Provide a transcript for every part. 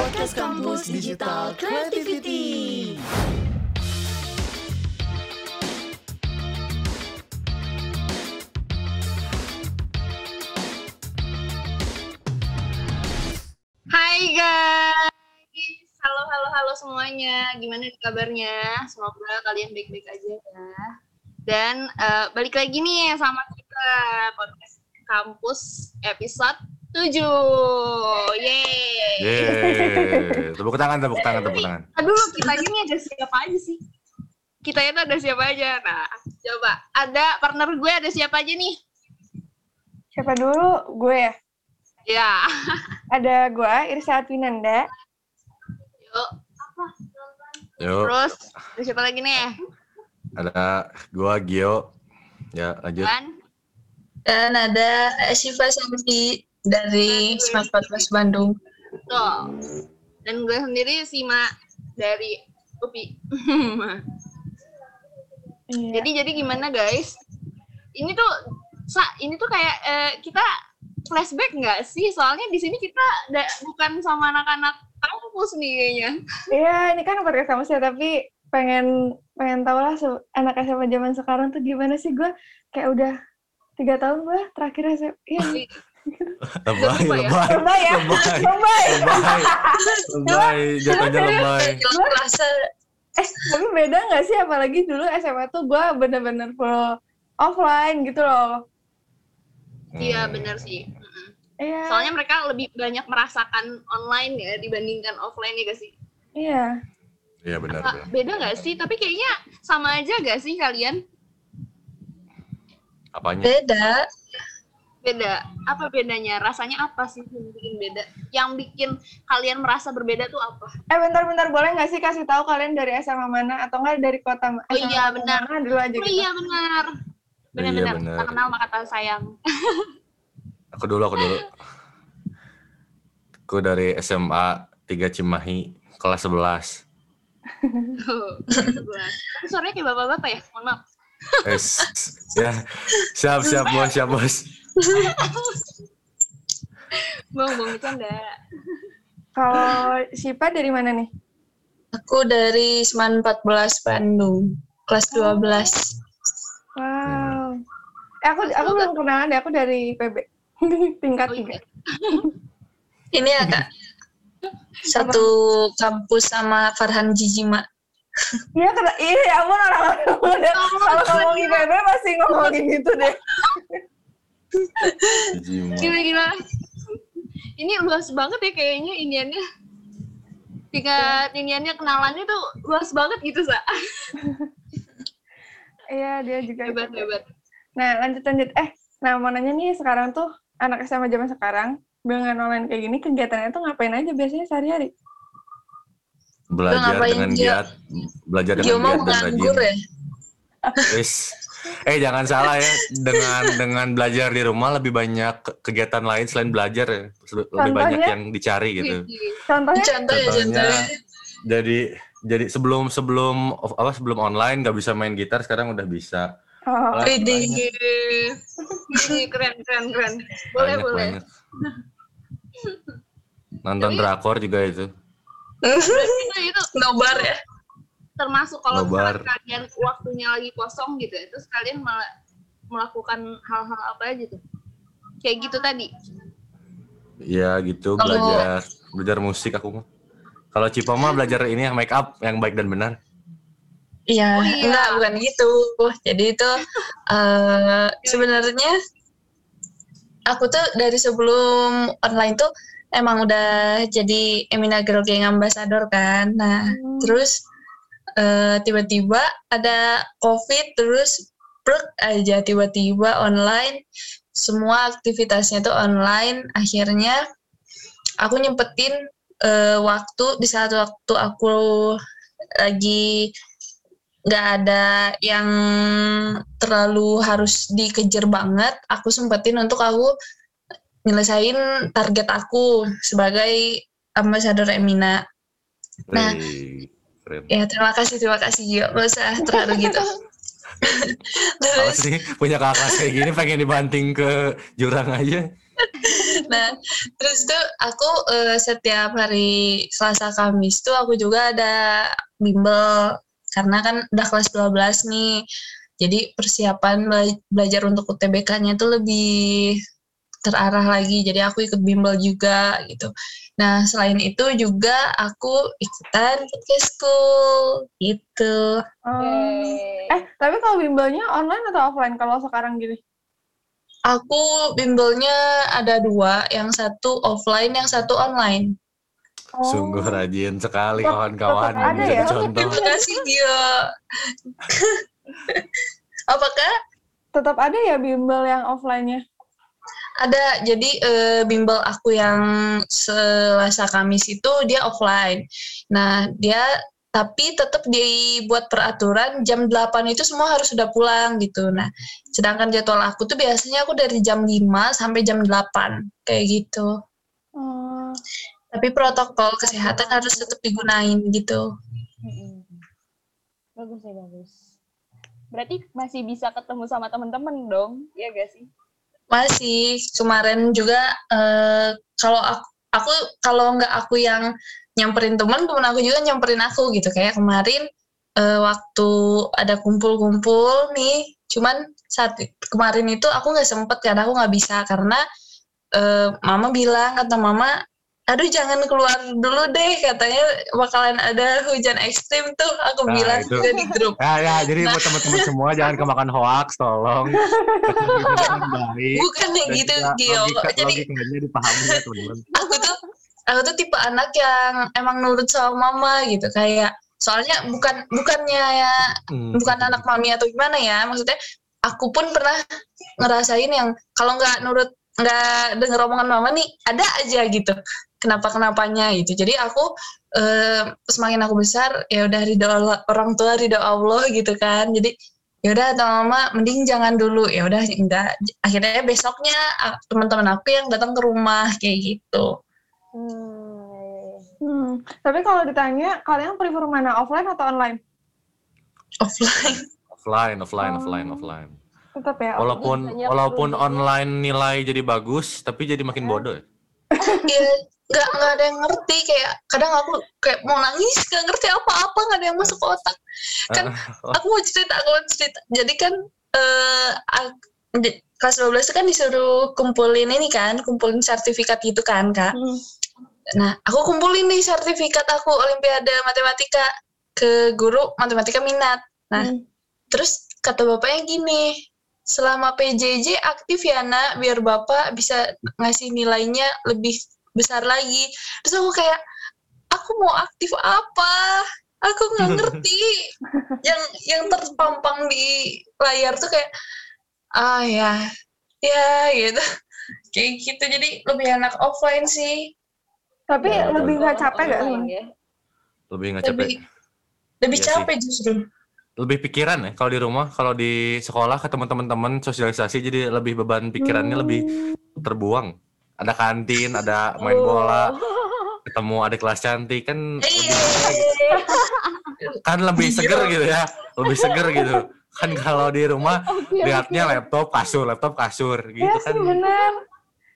Podcast Kampus Digital Creativity. Hai guys, halo halo halo semuanya. Gimana kabarnya? Semoga kalian baik-baik aja ya. Dan eh, balik lagi nih sama kita podcast kampus episode 7. Yeay. Yeay. Tepuk tangan, tepuk tangan, tepuk tangan. Aduh, kita ini ada siapa aja sih? Kita itu ada siapa aja? Nah, coba. Ada partner gue ada siapa aja nih? Siapa dulu? Gue ya. Ya. Ada gue, Irsa Atwinanda. Yuk. Yuk, Terus ada siapa lagi nih? ada gua Gio. Ya, lanjut. Kan? Dan ada Siva Santi dari Smart 14 Bandung. Tuh. Dan gue sendiri Sima dari UPI. Iya. jadi jadi gimana guys? Ini tuh sa ini tuh kayak eh, kita flashback nggak sih? Soalnya di sini kita da- bukan sama anak-anak kampus nih kayaknya. Iya, ini kan podcast kamu sih, tapi pengen pengen tahu lah anak SMA zaman sekarang tuh gimana sih gue kayak udah tiga tahun gue terakhir SMA. Iya, Lebay, lupa ya? lebay. lebay ya, Lebay. lebay. Lebay. Lebay, jatuhnya lebay. Eh, tapi beda nggak sih? Apalagi dulu SMA tuh gue bener-bener full offline gitu loh. Iya Hmm. benar sih. Iya. Soalnya mereka lebih banyak merasakan online ya dibandingkan offline ya gak sih? Iya. Iya benar, Apa, benar. beda nggak sih? Tapi kayaknya sama aja gak sih kalian? Apanya? beda. Beda. Apa bedanya? Rasanya apa sih yang bikin beda? Yang bikin kalian merasa berbeda tuh apa? Eh, bentar-bentar boleh nggak sih kasih tahu kalian dari SMA mana atau enggak dari kota ma- Oh SMA iya, benar. mana dulu aja Oh gitu. iya benar. Benar-benar. Iya, tak kenal maka tak sayang. Aku dulu, aku dulu. Aku dari SMA 3 Cimahi, kelas 11. Tuh, sebelas. Tapi suaranya kayak bapak-bapak ya? Mohon maaf. Eh, ya, siap, siap, bos, siap, bos. Bang, bang bercanda. Kalau Sipa dari mana nih? Aku dari Seman 14 Bandung, kelas 12. Wow. Eh, aku aku belum kenalan deh, aku dari PB. Tingkat Oh, tiga. iya. Ini ya kak, satu kampus sama Farhan Jijima. Iya, kena, iya, ya ampun orang-orang udah kalau ngomongin PB pasti ngomongin gitu deh. Gila-gila. Ini luas banget ya kayaknya iniannya. Tingkat iniannya kenalannya tuh luas banget gitu, Sa. Iya, dia juga. Hebat, hebat. Nah, lanjut lanjut. Eh, nah mau nanya nih sekarang tuh anak SMA zaman sekarang dengan online kayak gini kegiatannya tuh ngapain aja biasanya sehari-hari? Belajar dengan giat, belajar dengan giat dan nganggur rajin. ya? Wis. Eh jangan salah ya dengan dengan belajar di rumah lebih banyak ke- kegiatan lain selain belajar ya. lebih Contohnya? banyak yang dicari gitu. Contohnya Contoh ya, Contohnya contoh. jadi jadi sebelum sebelum apa sebelum online nggak bisa main gitar sekarang udah bisa. oh, Ini keren, keren, keren. Boleh, banyak, boleh. banyak. Nonton Tapi- drakor juga itu. Itu, itu Nobar ya? Termasuk kalau kalian waktunya lagi kosong gitu ya, terus kalian mel- melakukan hal-hal apa aja tuh? Kayak gitu tadi. Ya gitu Kalau- belajar belajar musik aku mah. Kalau Cipa mah belajar ini yang make up yang baik dan benar. Iya, Oh, iya. enggak bukan gitu. Jadi itu eh sebenarnya aku tuh dari sebelum online tuh emang udah jadi Emina Girl Gang Ambassador kan. Nah, Hmm. terus eh, tiba-tiba ada COVID terus brek aja tiba-tiba online. Semua aktivitasnya tuh online. Akhirnya aku nyempetin eh, waktu. Di saat waktu aku lagi nggak ada yang terlalu harus dikejar banget aku sempetin untuk aku nyelesain target aku sebagai ambasador Emina. Nah. Keren. ya terima kasih terima kasih Gio nggak usah terlalu gitu terus sih punya kakak kayak gini pengen dibanting ke jurang aja. nah, terus tuh aku eh, setiap hari Selasa Kamis tuh aku juga ada bimbel karena kan udah kelas 12 nih. Jadi persiapan bela- belajar untuk UTBK-nya tuh lebih terarah lagi. Jadi aku ikut bimbel juga gitu. Nah, selain itu juga aku ikutan podcast school gitu. Yeay. Eh, tapi kalau bimbelnya online atau offline kalau sekarang gini? Aku bimbelnya ada dua, yang satu offline, yang satu online. Oh. Sungguh rajin sekali kawan-kawan yang ada bisa ya? dicontoh. Terima kasih Gio. Apakah Tetap ada ya bimbel yang offline-nya? Ada? Jadi eh, bimbel aku yang Selasa Kamis itu dia offline. Nah dia tapi tetap dibuat peraturan jam 8 itu semua harus sudah pulang gitu. Nah sedangkan jadwal aku tuh biasanya aku dari jam 5 sampai jam 8 kayak gitu. Oh. Tapi protokol kesehatan harus tetap digunain gitu. Bagus ya bagus. Berarti masih bisa ketemu sama teman-teman dong, ya gak sih? Masih kemarin juga eh, kalau aku, aku kalau nggak aku yang nyamperin teman, teman aku juga nyamperin aku gitu. Kayak kemarin eh, waktu ada kumpul-kumpul nih, cuman saat kemarin itu aku nggak sempet karena aku nggak bisa karena eh, mama bilang kata mama aduh jangan keluar dulu deh katanya bakalan ada hujan ekstrim tuh aku Nah, bilang itu. juga di grup Ya, ya, jadi buat teman-teman semua jangan kemakan hoax, tolong. Baik. bukan yang gitu Gio logika, jadi logikanya dipahami ya teman-teman. aku tuh aku tuh tipe anak yang emang nurut sama mama gitu kayak soalnya bukan bukannya ya Hmm. bukan anak mami atau gimana ya maksudnya aku pun pernah ngerasain yang kalau nggak nurut nggak denger omongan mama nih ada aja gitu kenapa kenapanya gitu jadi aku eh, semakin aku besar ya udah ridho Allah- orang tua ridho Allah gitu kan jadi ya udah mama mending jangan dulu ya udah enggak akhirnya besoknya teman-teman aku yang datang ke rumah kayak gitu Hmm. Hmm. Tapi kalau ditanya, kalian prefer mana offline atau online? offline Offline, offline, offline, Oh. offline. Tetap ya. Walaupun walaupun online nilai jadi bagus, tapi jadi makin bodoh. ya. ya nggak nggak ada yang ngerti kayak kadang aku kayak mau nangis nggak ngerti apa-apa nggak ada yang masuk ke otak Kan, Oh. aku mau cerita aku mau cerita jadi kan eh di- kelas 12 itu kan disuruh kumpulin ini kan kumpulin sertifikat gitu kan kak Hmm. nah aku kumpulin nih sertifikat aku olimpiade matematika ke guru matematika minat nah Hmm. terus kata bapaknya gini selama PJJ aktif ya nak biar bapak bisa ngasih nilainya lebih besar lagi. Terus aku kayak aku mau aktif apa? Aku nggak ngerti. Yang yang terpampang di layar tuh kayak ah ya ya gitu. Kayak gitu. Jadi lebih enak offline sih. Tapi Ya, lebih nggak capek nggak ya? Lebih nggak capek. lebih lebih Iya sih. capek justru. Lebih pikiran ya kalau di rumah, kalau di sekolah ketemu teman-teman sosialisasi jadi lebih beban pikirannya lebih terbuang. Ada kantin, ada main bola, ketemu adik kelas cantik kan lebih, kan lebih seger gitu ya, lebih seger gitu. Kan kalau di rumah Oke, lihatnya oke. laptop kasur, laptop kasur gitu Iya kan. bener.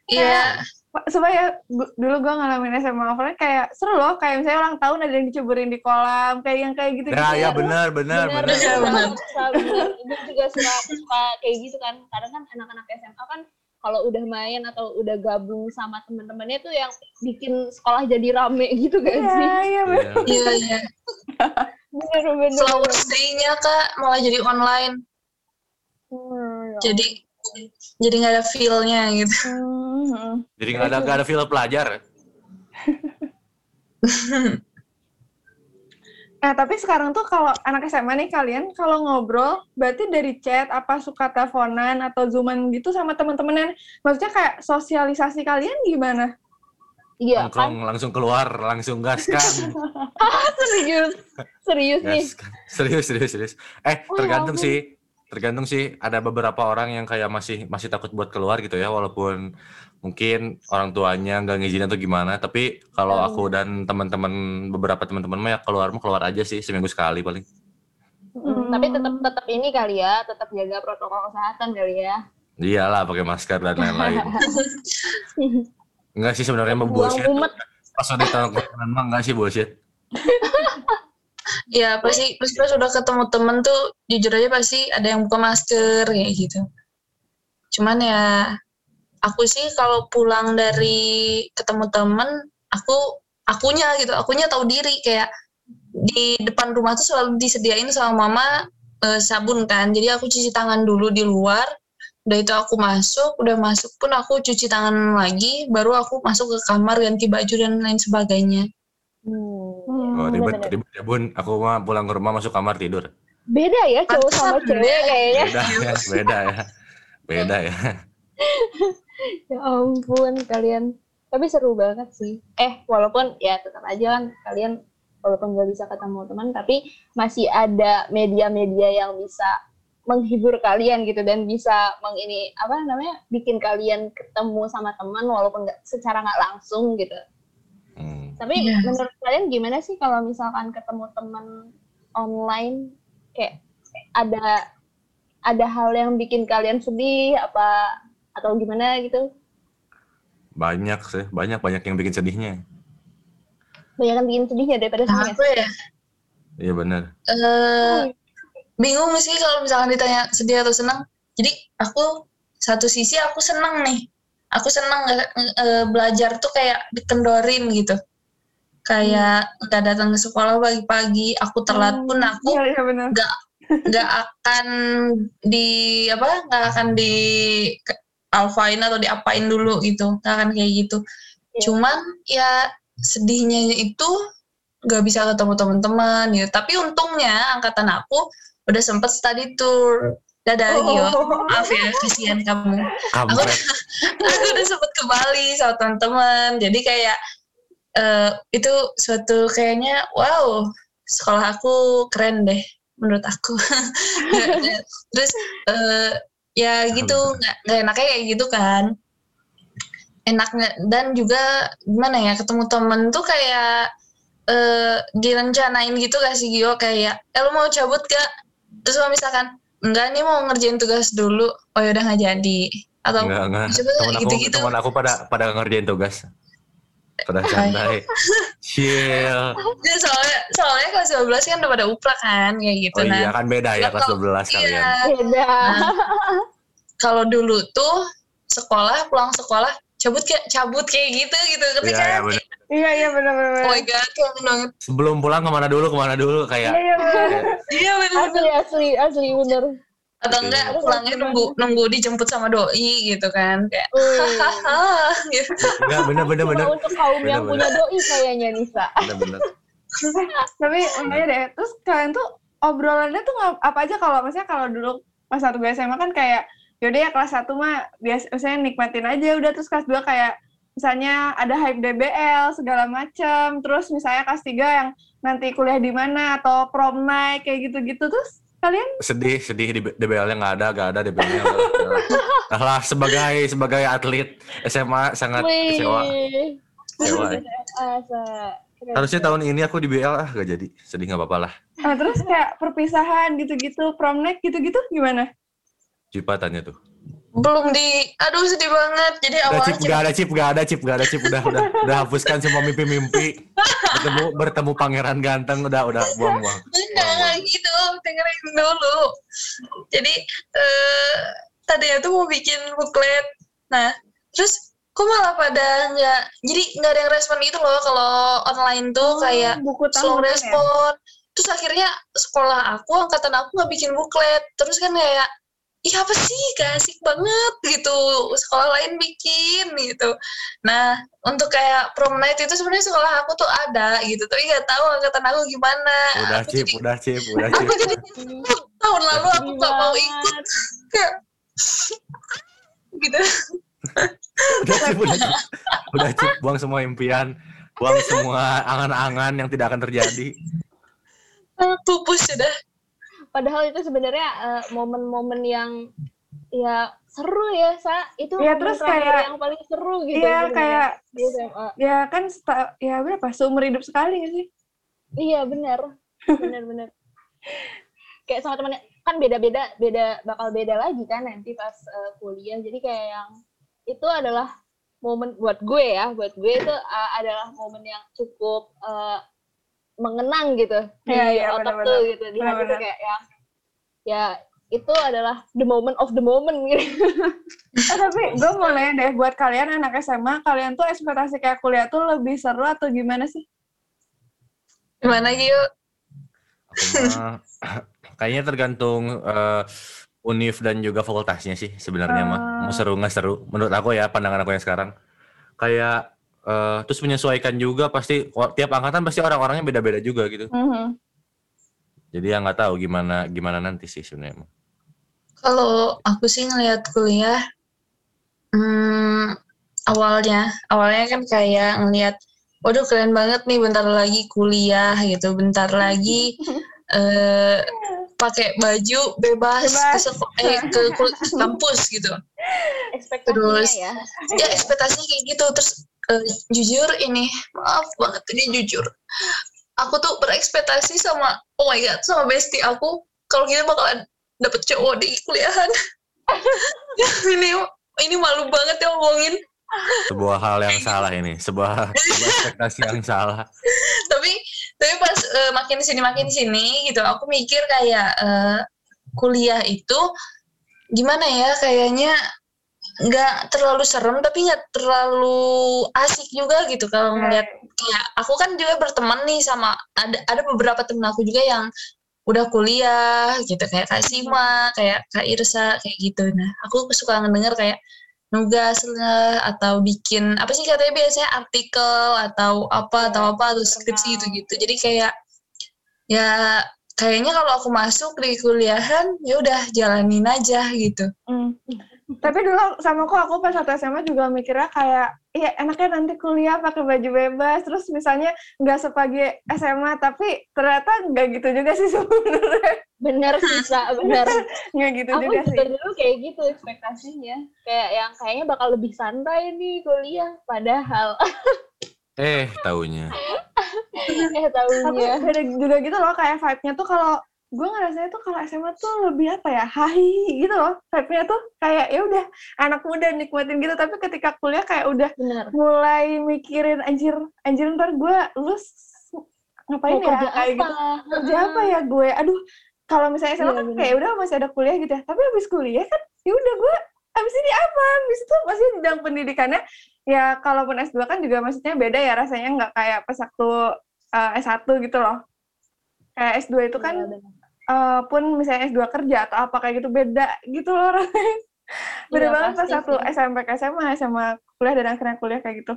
iya Pak, Supaya dulu gue ngalamin SMA offline kayak seru loh. Kayak misalnya ulang tahun ada yang diceburin di kolam. Kayak yang kayak gitu. Ya, ya benar, benar, bener, benar. Iya, bener. Suka, bener. Gue juga suka, suka kayak gitu kan. Kadang kan anak-anak SMA kan kalau udah main atau udah gabung sama teman-temannya tuh yang bikin sekolah jadi rame gitu gak Iya, sih? iya. Iya. iya iya Bener, bener. flowers day-nya kak malah jadi online Hmm, jadi jadi nggak ada feel-nya gitu Hmm. Jadi nggak ada nggak ada feel pelajar. Nah, tapi sekarang tuh kalau anak SMA nih kalian kalau ngobrol berarti dari chat apa suka teleponan atau zooman gitu sama teman-temannya. Maksudnya kayak sosialisasi kalian gimana? Iya kan? Nongkrong langsung keluar, langsung gas kan. Serius. Serius nih. Gas kan. Serius, serius, serius. Eh, Oh, tergantung ya ampun. sih. Tergantung sih ada beberapa orang yang kayak masih masih takut buat keluar gitu ya walaupun mungkin orang tuanya nggak ngizinin atau gimana tapi kalau Hmm. aku dan teman-teman beberapa teman-teman mah ya keluar mah keluar aja sih seminggu sekali paling Hmm, Tapi tetap tetap ini kali ya, tetap jaga protokol kesehatan kali ya. Iyalah pakai masker dan lain-lain. Enggak sih sebenarnya mumet. Pas udah tongkrongan mah enggak sih bullshit. Ya pasti pasti pas udah ketemu temen tuh jujur aja pasti ada yang buka masker kayak gitu. Cuman ya aku sih kalau pulang dari ketemu temen aku akunya gitu akunya tahu diri kayak di depan rumah tuh selalu disediain sama mama eh, sabun kan jadi aku cuci tangan dulu di luar udah itu aku masuk udah masuk pun aku cuci tangan lagi baru aku masuk ke kamar ganti baju dan lain sebagainya Hmm. Oh, ribet, bener-bener. ribet ya bun. Aku mah pulang ke rumah masuk kamar tidur. Beda ya cowok sama cewek kayaknya. Beda ya, beda ya. Beda ya. Ya ampun kalian. Tapi seru banget sih. Eh walaupun ya tetap aja kan kalian walaupun nggak bisa ketemu teman tapi masih ada media-media yang bisa menghibur kalian gitu dan bisa meng ini apa namanya bikin kalian ketemu sama teman walaupun nggak secara nggak langsung gitu. Hmm. Tapi Iya. menurut kalian gimana sih kalau misalkan ketemu teman online kayak ada ada hal yang bikin kalian sedih apa atau gimana gitu? Banyak sih, banyak banyak yang bikin sedihnya. Banyak yang bikin sedihnya daripada nah, aku ya Iya benar. eh bingung sih kalau misalkan ditanya sedih atau senang. Jadi aku satu sisi aku senang nih. Aku senang eh, belajar tuh kayak dikendorin gitu. Kayak nggak datang ke sekolah pagi-pagi, aku telat pun aku Iya, iya benar. nggak akan di apa nggak akan di alfain atau diapain dulu gitu. Nggak akan kayak gitu. Iya. cuman ya sedihnya itu nggak bisa ketemu teman-teman gitu. Tapi untungnya angkatan aku udah sempet study tour. Dadah Gio Oh. maaf ya kasihan kamu. Aku Kampret. aku udah sempet ke Bali sama teman-teman. Jadi kayak eh, itu suatu kayaknya wow sekolah aku keren deh menurut aku. Terus eh, ya gitu. nggak nggak enaknya kayak gitu kan. Enaknya dan juga gimana ya ketemu temen tuh kayak eh direncanain gitu gak sih Gio? Kayak eh lu mau cabut gak terus kalau misalkan enggak nih mau ngerjain tugas dulu. Oh ya udah nggak jadi. Atau Enggak, enggak. Temen aku, gitu-gitu. temen aku pada pada ngerjain tugas. Pada santai. Chill. Ya, soalnya soalnya kelas 12 kan udah pada uplak kan kayak gitu Oh nah. iya kan beda ya kelas 12 kalian. Iya. Beda. Kalau dulu tuh sekolah pulang sekolah cabut kayak cabut kayak gitu gitu Iya, ketika iya bener. Iya, iya benar benar. oh my god kangen banget Sebelum pulang ke mana dulu, ke mana dulu kayak Iya, iya benar. iya bener Asli asli asli bener. Atau enggak pulangnya nunggu nunggu dijemput sama doi gitu kan kayak Wih. hahaha gitu. enggak bener bener untuk kaum yang Bener, punya doi kayaknya Nisa. Bener bener. Tapi makanya deh, terus kalian tuh obrolannya tuh apa aja kalau maksudnya kalau dulu pas satu gue SMA kan kayak yaudah ya kelas satu mah biasa misalnya nikmatin aja udah terus kelas 2 kayak misalnya ada hype DBL segala macem terus misalnya kelas 3 yang nanti kuliah di mana atau prom night kayak gitu-gitu terus kalian Sedih, sedih di DBL-nya nggak ada, nggak ada DBL-nya. Nah lah sebagai sebagai atlet SMA sangat kecewa. Wih. Kecewa. ya. Keren. Harusnya tahun ini aku di BL ah gak jadi. Sedih nggak apa-apa lah. nah, terus kayak perpisahan gitu-gitu prom night gitu-gitu gimana Cipa tanya tuh. belum di aduh sedih banget jadi Udah awalnya chip, gak ada chip, gak ada chip, gak ada chip. Udah, udah, udah hapuskan semua mimpi-mimpi. Bertemu, bertemu pangeran ganteng, udah, udah buang-buang. Enggak gitu. Dengerin dulu. Jadi, eh tadinya tuh mau bikin booklet. Nah, terus kok malah pada nggak, jadi nggak ada yang respon gitu loh kalau online tuh kayak buku slow tahunan ya respon. Terus akhirnya sekolah aku, angkatan aku nggak bikin booklet. Terus kan kayak, ih apa sih, gak asik banget gitu. Sekolah lain bikin gitu. Nah, untuk kayak prom night itu sebenarnya sekolah aku tuh ada gitu. Tapi nggak tahu angkatan aku gimana. Udah Aku chip, jadi- udah chip, udah aku jadi tahun lalu aku gak mau ikut kayak gitu Udah chip, udah chip. Udah chip, buang semua impian. Buang semua angan-angan yang tidak akan terjadi. pupus sudah Padahal itu sebenarnya eh, momen-momen yang ya seru ya, Sa. Itu momen terus kayak- yang paling seru gitu. iya sebenarnya kayak ya kan ya berapa seumur hidup sekali nggak sih Iya, benar. Benar-benar. Kayak sama temannya, kan beda-beda beda bakal beda lagi kan nanti pas uh, kuliah jadi kayak yang itu adalah momen buat gue ya buat gue itu uh, adalah momen yang cukup uh, mengenang gitu Iya, di iya, otak tuh gitu di hati tuh kayak yang ya itu adalah the moment of the moment gitu Eh, tapi gue mau nanya deh, buat kalian anak SMA, kalian tuh ekspektasi kayak kuliah tuh lebih seru atau gimana sih? Gimana yuk? Mah kayaknya tergantung eh, univ dan juga fakultasnya sih sebenarnya mah. Mau Ah. seru nggak seru. Menurut aku ya pandangan aku yang sekarang. Kayak eh, terus menyesuaikan juga pasti tiap angkatan pasti orang-orangnya beda-beda juga gitu. Mhm. Jadi ya nggak tahu gimana gimana nanti sih sebenarnya. Kalau aku sih ngelihat kuliah, hmm, awalnya, awalnya kan kayak ngelihat, waduh keren banget nih, bentar lagi kuliah gitu, bentar lagi eh, pakai baju bebas, Bebas. ke, eh, ke kul- kampus gitu. ekspektasinya Terus- ya Ya ekspektasinya kayak gitu. Terus eh, jujur ini, maaf banget ini jujur. Aku tuh berekspektasi sama, oh my god, sama bestie aku, kalau kita bakalan dapet cowok di kuliahan. ini ini malu banget ya ngomongin. Sebuah hal yang salah ini, sebuah, sebuah ekspektasi yang salah. tapi tapi pas eh, makin sini makin sini gitu, aku mikir kayak eh, kuliah itu gimana ya kayaknya nggak terlalu serem tapi nggak terlalu asik juga gitu kalau ngeliat kayak aku kan juga berteman nih sama ada ada beberapa temen aku juga yang udah kuliah gitu kayak Kak Sima, kayak Kak Irsa kayak gitu. Nah, aku suka ngedenger kayak nugas lah atau bikin apa sih katanya biasanya artikel atau apa atau apa atau skripsi gitu-gitu. Jadi kayak ya kayaknya kalau aku masuk di kuliahan ya udah jalanin aja gitu. Hmm. Tapi dulu sama kok aku pas satu SMA juga mikirnya kayak, iya enaknya nanti kuliah pakai baju bebas, terus misalnya nggak sepagi SMA, tapi ternyata nggak gitu juga sih sebenarnya. bener sisa bener Nggak gitu aku juga juga sih. dulu kayak gitu ekspektasinya kayak yang kayaknya bakal lebih santai nih kuliah padahal Eh, taunya. eh Tapi tahunya beda juga gitu loh, kayak vibe-nya tuh kalau gue ngerasanya tuh kalau SMA tuh lebih apa ya, hahi gitu loh. Vibe-nya tuh kayak ya udah anak muda nikmatin gitu, tapi ketika kuliah kayak udah bener. mulai mikirin anjir, anjir ntar gue lulus ngapain mau ya? kerja kayak gitu. apa? Kerja apa ya gue? Aduh kalau misalnya SMA Iya, kan bener. kayak udah masih ada kuliah gitu ya. Tapi habis kuliah kan ya udah gue habis ini apa? Habis itu masih bidang pendidikannya. Ya kalaupun S2 kan juga maksudnya beda ya rasanya. Nggak kayak pas waktu eh, S1 gitu loh. Kayak S2 itu kan Iya, bener. eh, pun misalnya S2 kerja atau apa kayak gitu beda gitu loh rasanya beda Iya, banget pas satu. SMP ke SMA SMA kuliah dan akhirnya kuliah kayak gitu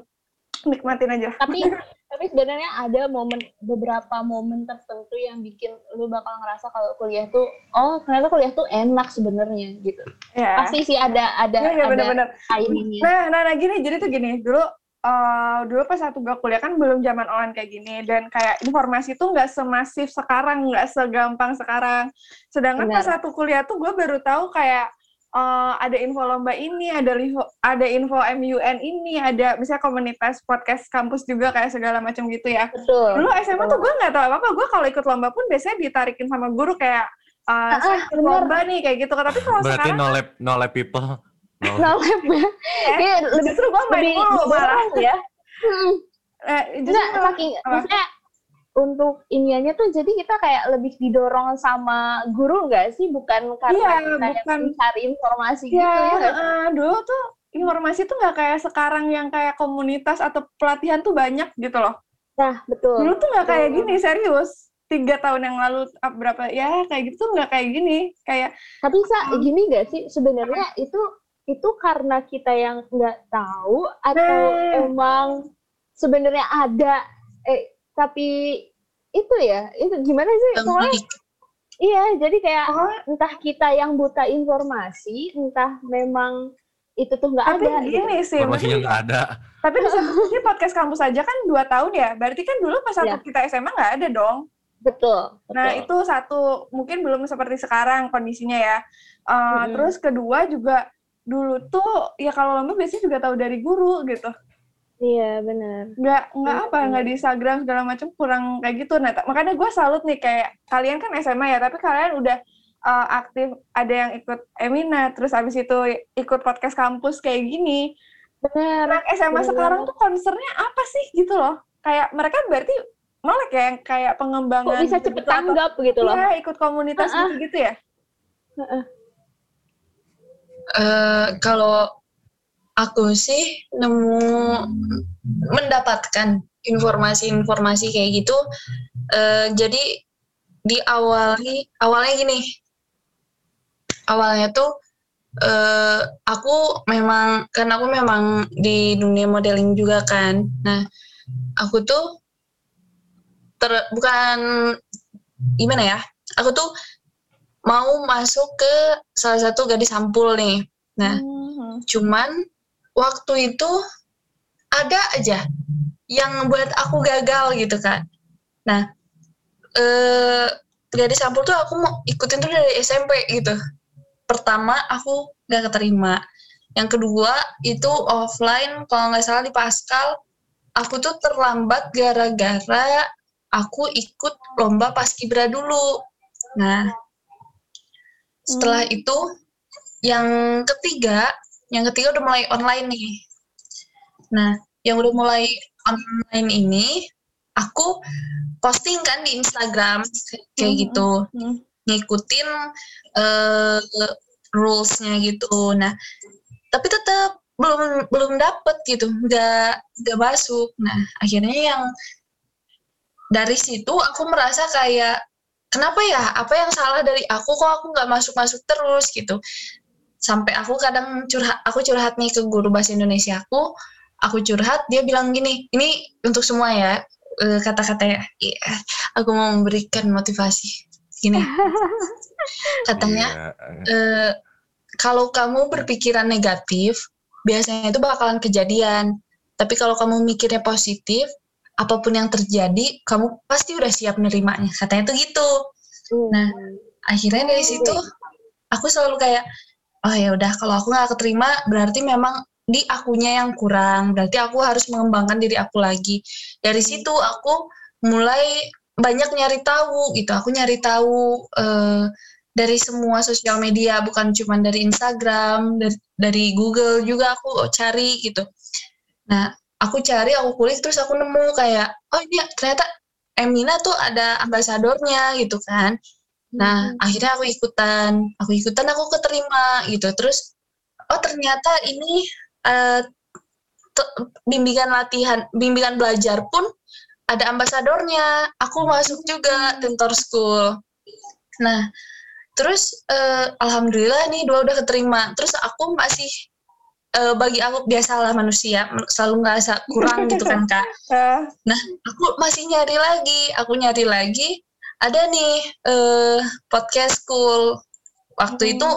nikmatin aja tapi tapi sebenarnya ada momen beberapa momen tertentu yang bikin lu bakal ngerasa kalau kuliah tuh oh ternyata kuliah tuh enak sebenarnya gitu ya pasti sih ada ada Iya, iya, ada bener-bener. timingnya Nah, nah, nah gini, jadi tuh gini, dulu eh dulu pas satu gue kuliah kan belum zaman online kayak gini dan kayak informasi tuh nggak semasif sekarang, nggak segampang sekarang. Sedangkan pas Benar. satu kuliah tuh gue baru tahu kayak eh, ada info lomba ini, ada info, ada info MUN ini, ada misalnya komunitas podcast kampus juga kayak segala macam gitu ya. betul Dulu SMA tuh gue nggak tahu apa-apa, gue kalau ikut lomba pun biasanya ditarikin sama guru kayak eh, saya ikut bener. lomba nih kayak gitu. Tapi kalau Berarti sekarang no lab no lab people. No lab. nah ya Iya, lebih justru gue main lebih mulu malah. ya Hmm. Eh, malah- saking maksudnya untuk iniannya tuh jadi kita kayak lebih didorong sama guru nggak sih bukan karena Iya, kita yang bukan. mencari informasi Ya, gitu ya nggak eh, dulu tuh informasi tuh nggak kayak sekarang yang kayak komunitas atau pelatihan tuh banyak gitu loh. nah betul Dulu tuh nggak kayak gini, serius. Tiga tahun yang lalu, ah, berapa, ya kayak gitu tuh nggak kayak gini. Kayak, tapi sa Hmm. gini nggak sih sebenarnya itu itu karena kita yang nggak tahu atau Hmm. emang sebenarnya ada eh tapi itu ya itu gimana sih soalnya iya jadi kayak oh, entah kita yang buta informasi entah memang itu tuh nggak tapi ada gitu. gini sih, Informasinya maksudnya- nggak ada. tapi di satu sisi podcast kampus aja kan dua tahun ya. Berarti kan dulu pas satu Iya. kita SMA nggak ada dong. betul, betul. Nah, itu satu, mungkin belum seperti sekarang kondisinya ya. Uh, Mm-mm. Terus kedua juga, dulu tuh, ya kalau lomba biasanya juga tahu dari guru gitu. iya benar Nggak, nggak Iya, apa, iya. nggak di Instagram segala macam kurang kayak gitu. Nah, makanya gue salut nih, kayak kalian kan SMA ya, tapi kalian udah uh, aktif ada yang ikut Emina terus abis itu ikut podcast kampus kayak gini Bener. anak SMA Bener sekarang tuh concernnya apa sih gitu loh kayak mereka berarti ya yang kayak pengembangan Kok bisa cepet tanggap gitu loh. Iya, ikut komunitas Ah, ah. gitu ya Eh, kalau aku sih nemu mendapatkan informasi-informasi kayak gitu eh, jadi diawali awalnya gini. Awalnya tuh eh, aku memang kan aku memang di dunia modeling juga kan. Nah aku tuh ter bukan gimana ya? Aku tuh mau masuk ke salah satu gadis sampul nih nah Hmm. cuman waktu itu ada aja yang buat aku gagal gitu kan. Nah, eh gadis sampul tuh aku mau ikutin tuh dari SMP gitu. Pertama aku gak keterima. Yang kedua itu offline kalau nggak salah di Pascal. Aku tuh terlambat gara-gara aku ikut lomba paskibra dulu. Nah, setelah itu yang ketiga, yang ketiga udah mulai online nih. Nah, yang udah mulai online ini, aku posting kan di Instagram kayak Mhm. gitu, Hmm. ngikutin eh rules-nya gitu. Nah, tapi tetap belum belum dapet gitu, nggak nggak masuk. Nah, akhirnya yang dari situ aku merasa kayak kenapa ya? Apa yang salah dari aku? Kok aku nggak masuk masuk terus gitu. Sampai aku kadang curhat aku curhat nih ke guru bahasa Indonesia aku aku curhat dia bilang gini ini untuk semua ya eh, kata-katanya Iya, aku mau memberikan motivasi. Gini. Katanya Iya, eh, kalau kamu berpikiran negatif, biasanya itu bakalan kejadian. Tapi kalau kamu mikirnya positif, apa pun yang terjadi, kamu pasti udah siap nerimanya. Katanya tuh gitu. Nah, akhirnya dari situ aku selalu kayak, oh ya udah kalau aku nggak keterima, berarti memang di akunya yang kurang. Berarti aku harus mengembangkan diri aku lagi. Dari situ aku mulai banyak nyari tahu gitu. Aku nyari tahu eh, dari semua sosial media bukan cuma dari Instagram dari, dari Google juga aku cari gitu nah aku cari aku kulik terus aku nemu kayak oh ini ternyata Emina tuh ada ambasadornya gitu kan. Nah akhirnya aku ikutan aku ikutan aku keterima gitu. Terus oh ternyata ini eh, te- bimbingan latihan bimbingan belajar pun ada ambasadornya. Aku masuk juga tentor school. Nah terus eh, alhamdulillah nih dua udah keterima. Terus aku masih eh, bagi aku biasalah manusia selalu ngerasa kurang gitu kan kak. Eh, aku masih nyari lagi aku nyari lagi ada nih eh, podcast school. Waktu Hmm. itu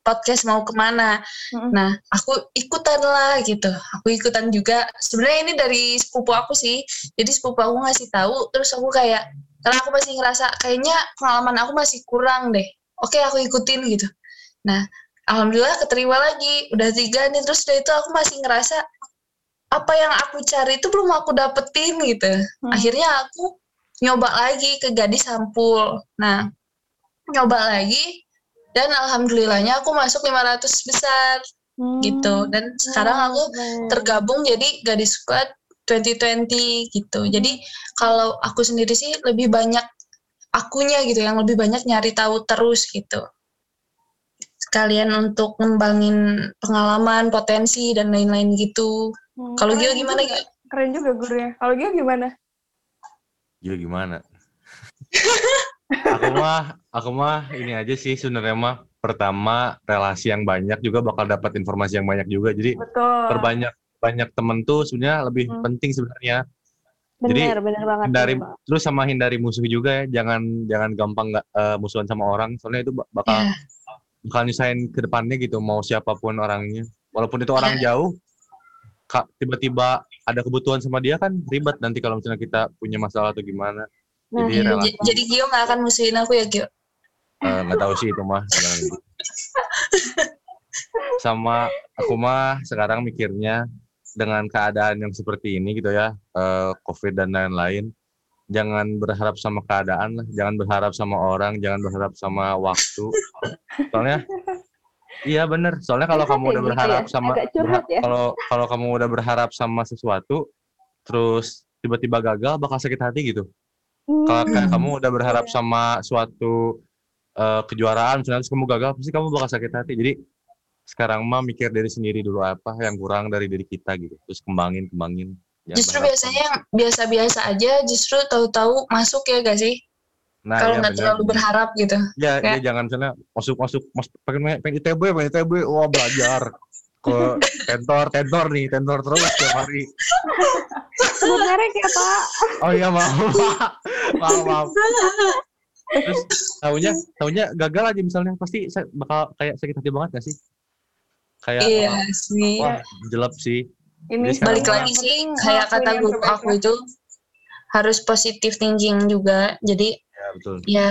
podcast mau ke mana. Hmm. nah aku ikutan lah gitu. Aku ikutan juga. Sebenarnya ini dari sepupu aku sih. Jadi sepupu aku ngasih tahu terus aku kayak karena aku masih ngerasa kayaknya pengalaman aku masih kurang deh. Oke aku ikutin gitu. Nah alhamdulillah keterima lagi. Udah tiga nih. Terus udah itu aku masih ngerasa apa yang aku cari itu belum aku dapetin gitu. Hmm. akhirnya aku nyoba lagi ke gadis sampul. Nah nyoba lagi dan alhamdulillahnya aku masuk 500 besar hmm. gitu. Dan sekarang aku tergabung jadi gadis squad 2020 gitu. Jadi kalau aku sendiri sih lebih banyak akunya gitu yang lebih banyak nyari tahu terus gitu sekalian untuk ngembangin pengalaman potensi dan lain-lain gitu Hmm, kalau Gio gimana. Gio? Keren juga gurunya. Kalau Gio gimana? Gila gimana? aku mah, aku mah ini aja sih sebenarnya mah pertama relasi yang banyak juga bakal dapat informasi yang banyak juga. Jadi Betul. perbanyak banyak temen tuh sebenarnya lebih Hmm. penting sebenarnya. bener jadi, bener banget Hindari bener banget. terus sama hindari musuh juga ya. Jangan jangan gampang nggak eh, musuhan sama orang. Soalnya itu bak- bakal Ya. Bakal nyusahin ke depannya gitu. Mau siapa pun orangnya, walaupun itu orang jauh, ka- tiba-tiba ada kebutuhan sama dia kan ribet nanti kalau misalnya kita punya masalah atau gimana. Nah, Jadi Iya, relasi j- jadi Gio nggak akan musuhin aku ya Gio Eh, nggak tahu sih itu mah sama aku mah sekarang mikirnya dengan keadaan yang seperti ini gitu ya eh, covid dan lain-lain jangan berharap sama keadaan lah, jangan berharap sama orang, jangan berharap sama waktu. Soalnya iya bener. Soalnya kalau kamu udah gitu berharap ya? sama Agak curhat berha- ya? kalau kalau kamu udah berharap sama sesuatu, terus tiba-tiba gagal bakal sakit hati gitu. Kalau kayak kamu udah berharap Iya. sama suatu eh, kejuaraan, misalnya terus kamu gagal, pasti kamu bakal sakit hati. Jadi sekarang mah mikir dari sendiri dulu apa yang kurang dari diri kita gitu, terus kembangin kembangin. Justru berharap biasanya yang biasa-biasa aja justru tahu-tahu masuk ya gak sih? Nah, Kalau iya nggak bener. terlalu berharap gitu. Ya, Kayak- ya jangan misalnya masuk masuk mas pengen pengen ITB, pengen ITB, wah belajar ke tentor, tentor nih, tentor terus tiap hari. Merek ya Pak. Oh iya maaf, Pak. maaf, maaf. Terus tahunya, tahunya gagal aja misalnya pasti sa- bakal kayak sakit hati banget gak sih? Kayak Iya wah, sih. wah jelek sih. Ini Balik lagi sih penting kayak kata guru aku itu harus positif thinking juga. Jadi Ya betul. ya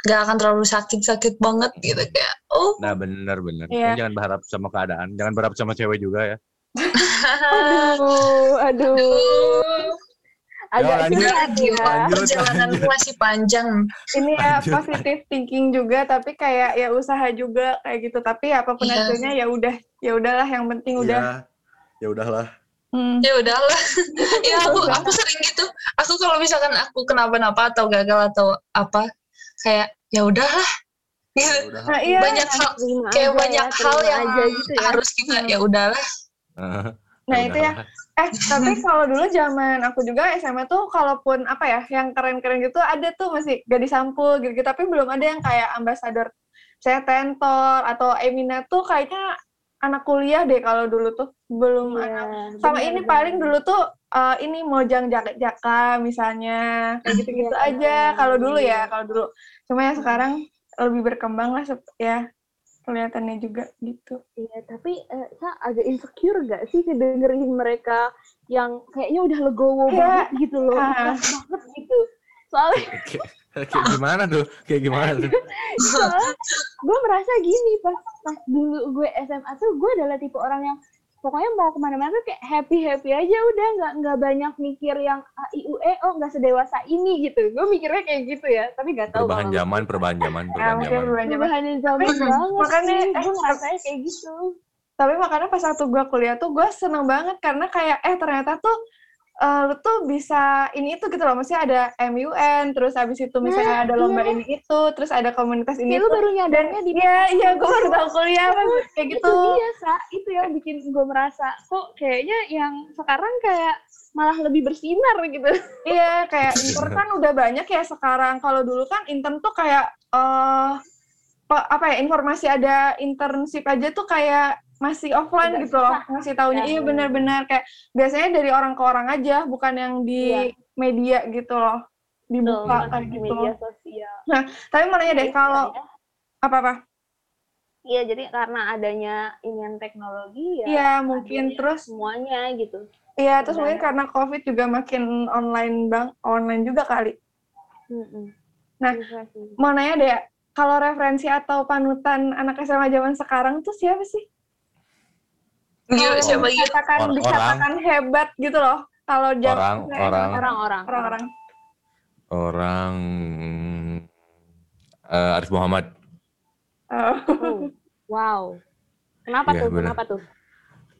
nggak akan terlalu sakit-sakit banget gitu kayak oh Nah bener bener. Iya. Jangan berharap sama keadaan, jangan berharap sama cewek juga ya. Aduh, aduh. aduh Agak lanjut. Gio, ya. lanjut, perjalananmu lanjut. masih panjang. ini ya Lanjut. positif thinking juga tapi kayak ya usaha juga kayak gitu tapi apa pun Iya. hasilnya ya udah ya udahlah yang penting udah Ya udahlah. Hmm. Ya udahlah. ya aku aku sering gitu. Aku kalau misalkan aku kenapa-napa atau gagal atau apa kayak ya udahlah. Gitu. Ya udahlah. nah iya Banyak hal Terima kayak aja banyak ya, hal yang aja gitu ya. harus kita ya udahlah. nah itu ya eh tapi kalau dulu zaman aku juga SMA tuh kalaupun apa ya yang keren-keren gitu ada tuh masih gadis sampul gitu, tapi belum ada yang kayak ambasador saya tentor atau Emina tuh kayaknya anak kuliah deh kalau dulu tuh belum Iya, anak sama benar, ini paling dulu tuh eh, ini mojang jaka jaka misalnya kayak gitu-gitu Iya, aja iya. kalau dulu ya kalau dulu cuma ya sekarang lebih berkembang lah sep- ya kelihatannya juga gitu Iya, tapi eh, Sa agak insecure gak sih kedengerin mereka yang kayaknya udah legowo Iya. banget gitu loh, ikhlas banget gitu. Soalnya, Kayak, gimana tuh? Kayak gimana tuh? soalnya gue merasa gini pas pas dulu gue SMA tuh gue adalah tipe orang yang pokoknya mau ke mana-mana tuh kayak happy happy aja udah. Nggak nggak banyak mikir yang a i u e oh nggak sedewasa ini gitu. Gue mikirnya kayak gitu ya tapi nggak tahu Perubahan kalau- zaman, perubahan zaman, perubahan zaman. perubahan zaman. Banget makanya, eh, gue ngerasanya kayak gitu. tapi makanya pas waktu gue kuliah tuh gue seneng banget karena kayak eh ternyata tuh eh, lu tuh bisa ini itu gitu loh maksudnya ada MUN terus habis itu misalnya Nah, ada lomba iya. ini itu terus ada komunitas ini lu itu. baru dan nyadarnya di iya iya gue baru tahu kuliah pas kayak gitu. itu dia sa. Itu yang bikin gue merasa kok kayaknya yang sekarang kayak malah lebih bersinar gitu. Iya kayak intern kan udah banyak ya sekarang. Kalau dulu kan intern tuh kayak pe- apa ya informasi ada internship aja tuh kayak masih offline Agak gitu loh ngasih taunya. Ya, iya benar. benar-benar kayak biasanya dari orang ke orang aja bukan yang di Iya. media gitu loh. Dibuka kayak di gitu media sosial. Tapi mau nanya deh Iya, kalau makanya- apa apa iya jadi karena adanya inian teknologi ya iya mungkin terus semuanya gitu. Iya terus mungkin karena covid juga makin online bang online juga kali. Mm-mm. Nah, Bisa sih. mau nanya deh kalau referensi atau panutan anak SMA zaman sekarang tuh siapa sih Siapa gitu? dikatakan Or- dikatakan hebat gitu loh kalau jam Orang, orang. orang-orang orang-orang Orang eh, Arif Muhammad. Oh. Oh, wow kenapa Iya, tuh benar. kenapa tuh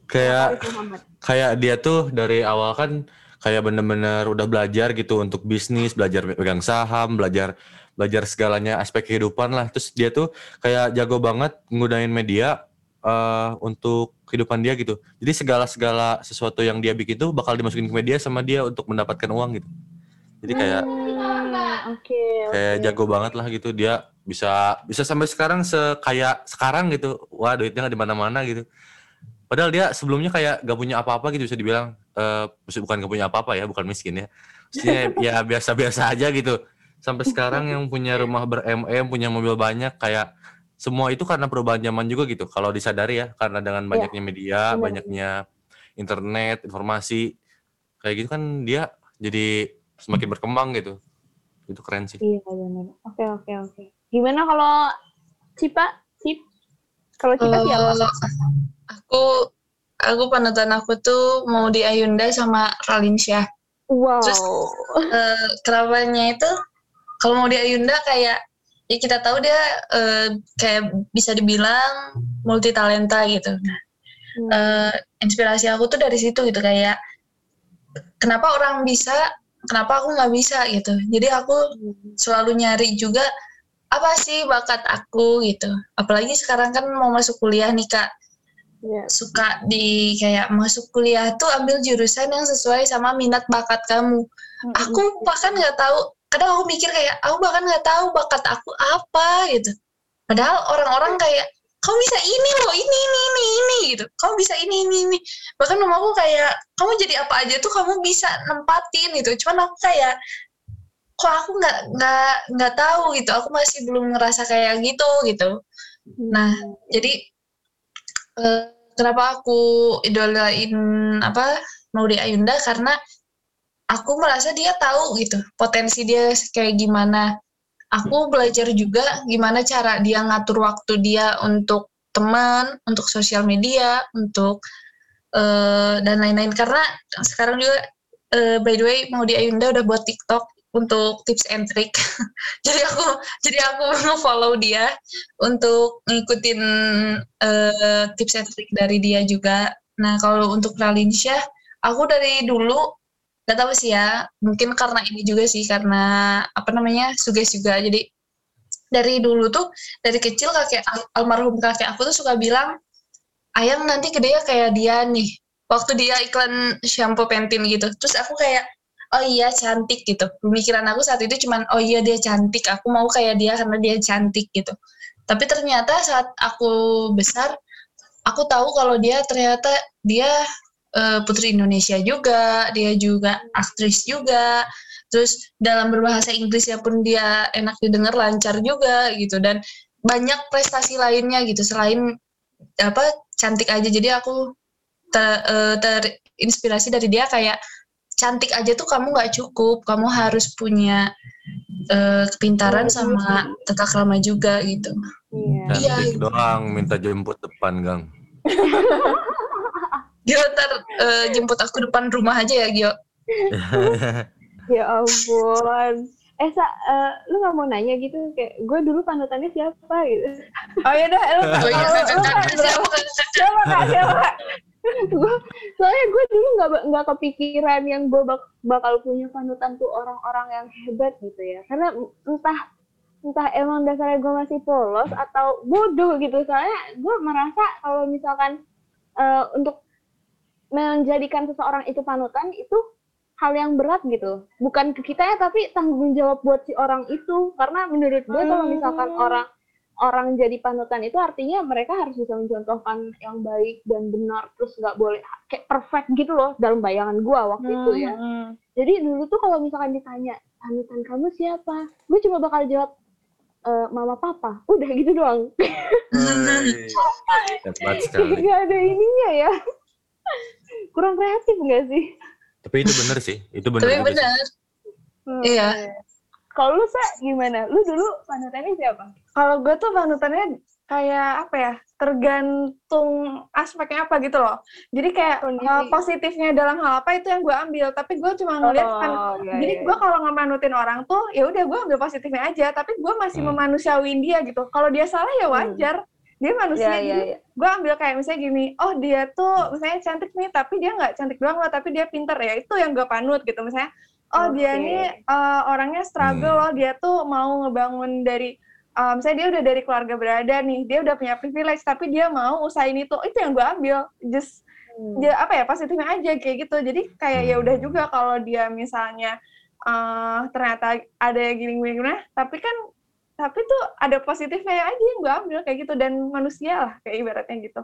Kayak Arif Muhammad kayak dia tuh dari awal kan kayak bener-bener udah belajar gitu untuk bisnis, belajar pegang saham, belajar belajar segalanya aspek kehidupan lah. Terus dia tuh kayak jago banget nggunain media eh, untuk kehidupan dia gitu. Jadi segala-segala sesuatu yang dia bikin tuh bakal dimasukin ke media sama dia untuk mendapatkan uang gitu. Jadi kayak Hmm, oke kayak oke. jago banget lah gitu dia bisa bisa sampai sekarang sekaya sekarang gitu wah duitnya nggak di mana-mana gitu padahal dia sebelumnya kayak gak punya apa-apa gitu bisa dibilang maksudnya bukan gak punya apa-apa ya bukan miskin ya Maksudnya ya biasa-biasa aja gitu sampai sekarang yang punya rumah ber-MM punya mobil banyak kayak semua itu karena perubahan zaman juga gitu kalau disadari ya karena dengan banyaknya media benar. banyaknya internet informasi kayak gitu kan dia jadi semakin berkembang gitu itu keren sih Iya benar. Oke oke oke. Gimana kalau Cipa? Cip? Kalau Cipa siapa? Eh, aku aku panutan aku tuh mau di Ayunda sama Ralinsyah. Wow. Terus, Eh, kenapanya itu kalau mau di Ayunda kayak ya kita tahu dia eh, kayak bisa dibilang multi talenta gitu. Nah, Hmm. eh, inspirasi aku tuh dari situ gitu kayak kenapa orang bisa, kenapa aku nggak bisa gitu. Jadi aku selalu nyari juga apa sih bakat aku gitu. Apalagi sekarang kan mau masuk kuliah nih kak, Iya. suka di kayak masuk kuliah tuh ambil jurusan yang sesuai sama minat bakat kamu. Aku bahkan nggak tahu. Kadang aku mikir kayak aku bahkan nggak tahu bakat aku apa gitu. Padahal orang-orang kayak kamu bisa ini loh, ini ini ini ini gitu. Kamu bisa ini ini ini. Bahkan mamaku kayak kamu jadi apa aja tuh kamu bisa nempatin gitu. Cuman aku kayak kok aku nggak nggak nggak tahu gitu. Aku masih belum ngerasa kayak gitu gitu. Nah, jadi eh, kenapa aku idolain apa Maudy Ayunda karena aku merasa dia tahu gitu potensi dia kayak gimana. Aku belajar juga gimana cara dia ngatur waktu dia untuk teman, untuk sosial media, untuk eh, dan lain-lain karena sekarang juga eh, by the way Maudy Ayunda udah buat TikTok untuk tips and trick. jadi aku jadi aku nge-follow dia untuk ngikutin eh, tips and trick dari dia juga. Nah, kalau untuk Ralinsyah, aku dari dulu gak tahu sih ya, mungkin karena ini juga sih karena apa namanya suges juga. Jadi dari dulu tuh dari kecil kakek al- almarhum kakek aku tuh suka bilang, ayang nanti gede ya kayak dia nih. Waktu dia iklan shampoo Pantene gitu, terus aku kayak oh iya cantik gitu. Pemikiran aku saat itu cuman oh iya dia cantik, aku mau kayak dia karena dia cantik gitu. Tapi ternyata saat aku besar, aku tahu kalau dia ternyata dia eh, putri Indonesia juga, dia juga aktris juga. Terus dalam berbahasa Inggrisnya pun dia enak didengar, lancar juga gitu dan banyak prestasi lainnya gitu selain apa cantik aja. Jadi aku ter- eh, terinspirasi dari dia kayak cantik aja tuh kamu nggak cukup, kamu harus punya eh, kepintaran sama tata krama juga gitu. Iya. Iya. Cantik doang minta jemput depan, Gang. Gio ntar eh, jemput aku depan rumah aja ya Gio. Ya ampun. Eh, Sa, eh, lu gak mau nanya gitu? Kayak, gue dulu panutannya siapa gitu. Oh iya dah, lu Oh iya, lu- lu- kakak, siapa? siapa kak siapa? Gua, soalnya gue dulu nggak nggak kepikiran yang gue bak- bakal punya panutan tuh orang-orang yang hebat gitu ya. Karena entah entah emang dasarnya gue masih polos atau bodoh gitu. Soalnya gue merasa kalau misalkan eh, untuk menjadikan seseorang itu panutan itu hal yang berat gitu. Bukan ke kita ya, tapi tanggung jawab buat si orang itu. Karena menurut gue kalau misalkan Hmm. orang orang jadi panutan itu artinya mereka harus bisa mencontohkan yang baik dan benar terus nggak boleh kayak perfect gitu loh dalam bayangan gue waktu itu ya. Hmm. Jadi dulu tuh kalau misalkan ditanya panutan kamu siapa, gue cuma bakal jawab "Eh, mama papa, udah gitu doang. Hei, Hebat sekali. Gak ada ininya ya. Kurang kreatif nggak sih? Tapi itu bener sih, itu bener Tapi benar. Hmm. Iya. Kalau lu sa gimana? Lu dulu panutannya siapa? Kalau gue tuh panutannya kayak apa ya? Tergantung aspeknya apa gitu loh. Jadi kayak uh, positifnya dalam hal apa itu yang gue ambil. Tapi gue cuma ngeliat kan. iya, Jadi iya. gue kalau ngemanutin orang tuh ya udah gue ambil positifnya aja. Tapi gue masih Hmm. memanusiawiin dia gitu. Kalau dia salah ya Hmm. Dia manusia. Iya, iya, jadi iya. gue ambil kayak misalnya gini. Oh dia tuh misalnya cantik nih. Tapi dia nggak cantik doang loh. Tapi dia pinter ya. Itu yang gue panut gitu. Misalnya. Oh dia Oke. nih uh, orangnya struggle Hmm. loh. Dia tuh mau ngebangun dari um, misalnya dia udah dari keluarga berada nih, dia udah punya privilege, tapi dia mau usahain itu, itu yang gue ambil, just Hmm. ya apa ya positifnya aja kayak gitu. Jadi kayak ya udah Hmm. juga kalau dia misalnya uh, ternyata ada yang gini-gini tapi kan tapi tuh ada positifnya aja yang gue ambil kayak gitu. Dan manusia lah kayak ibaratnya gitu.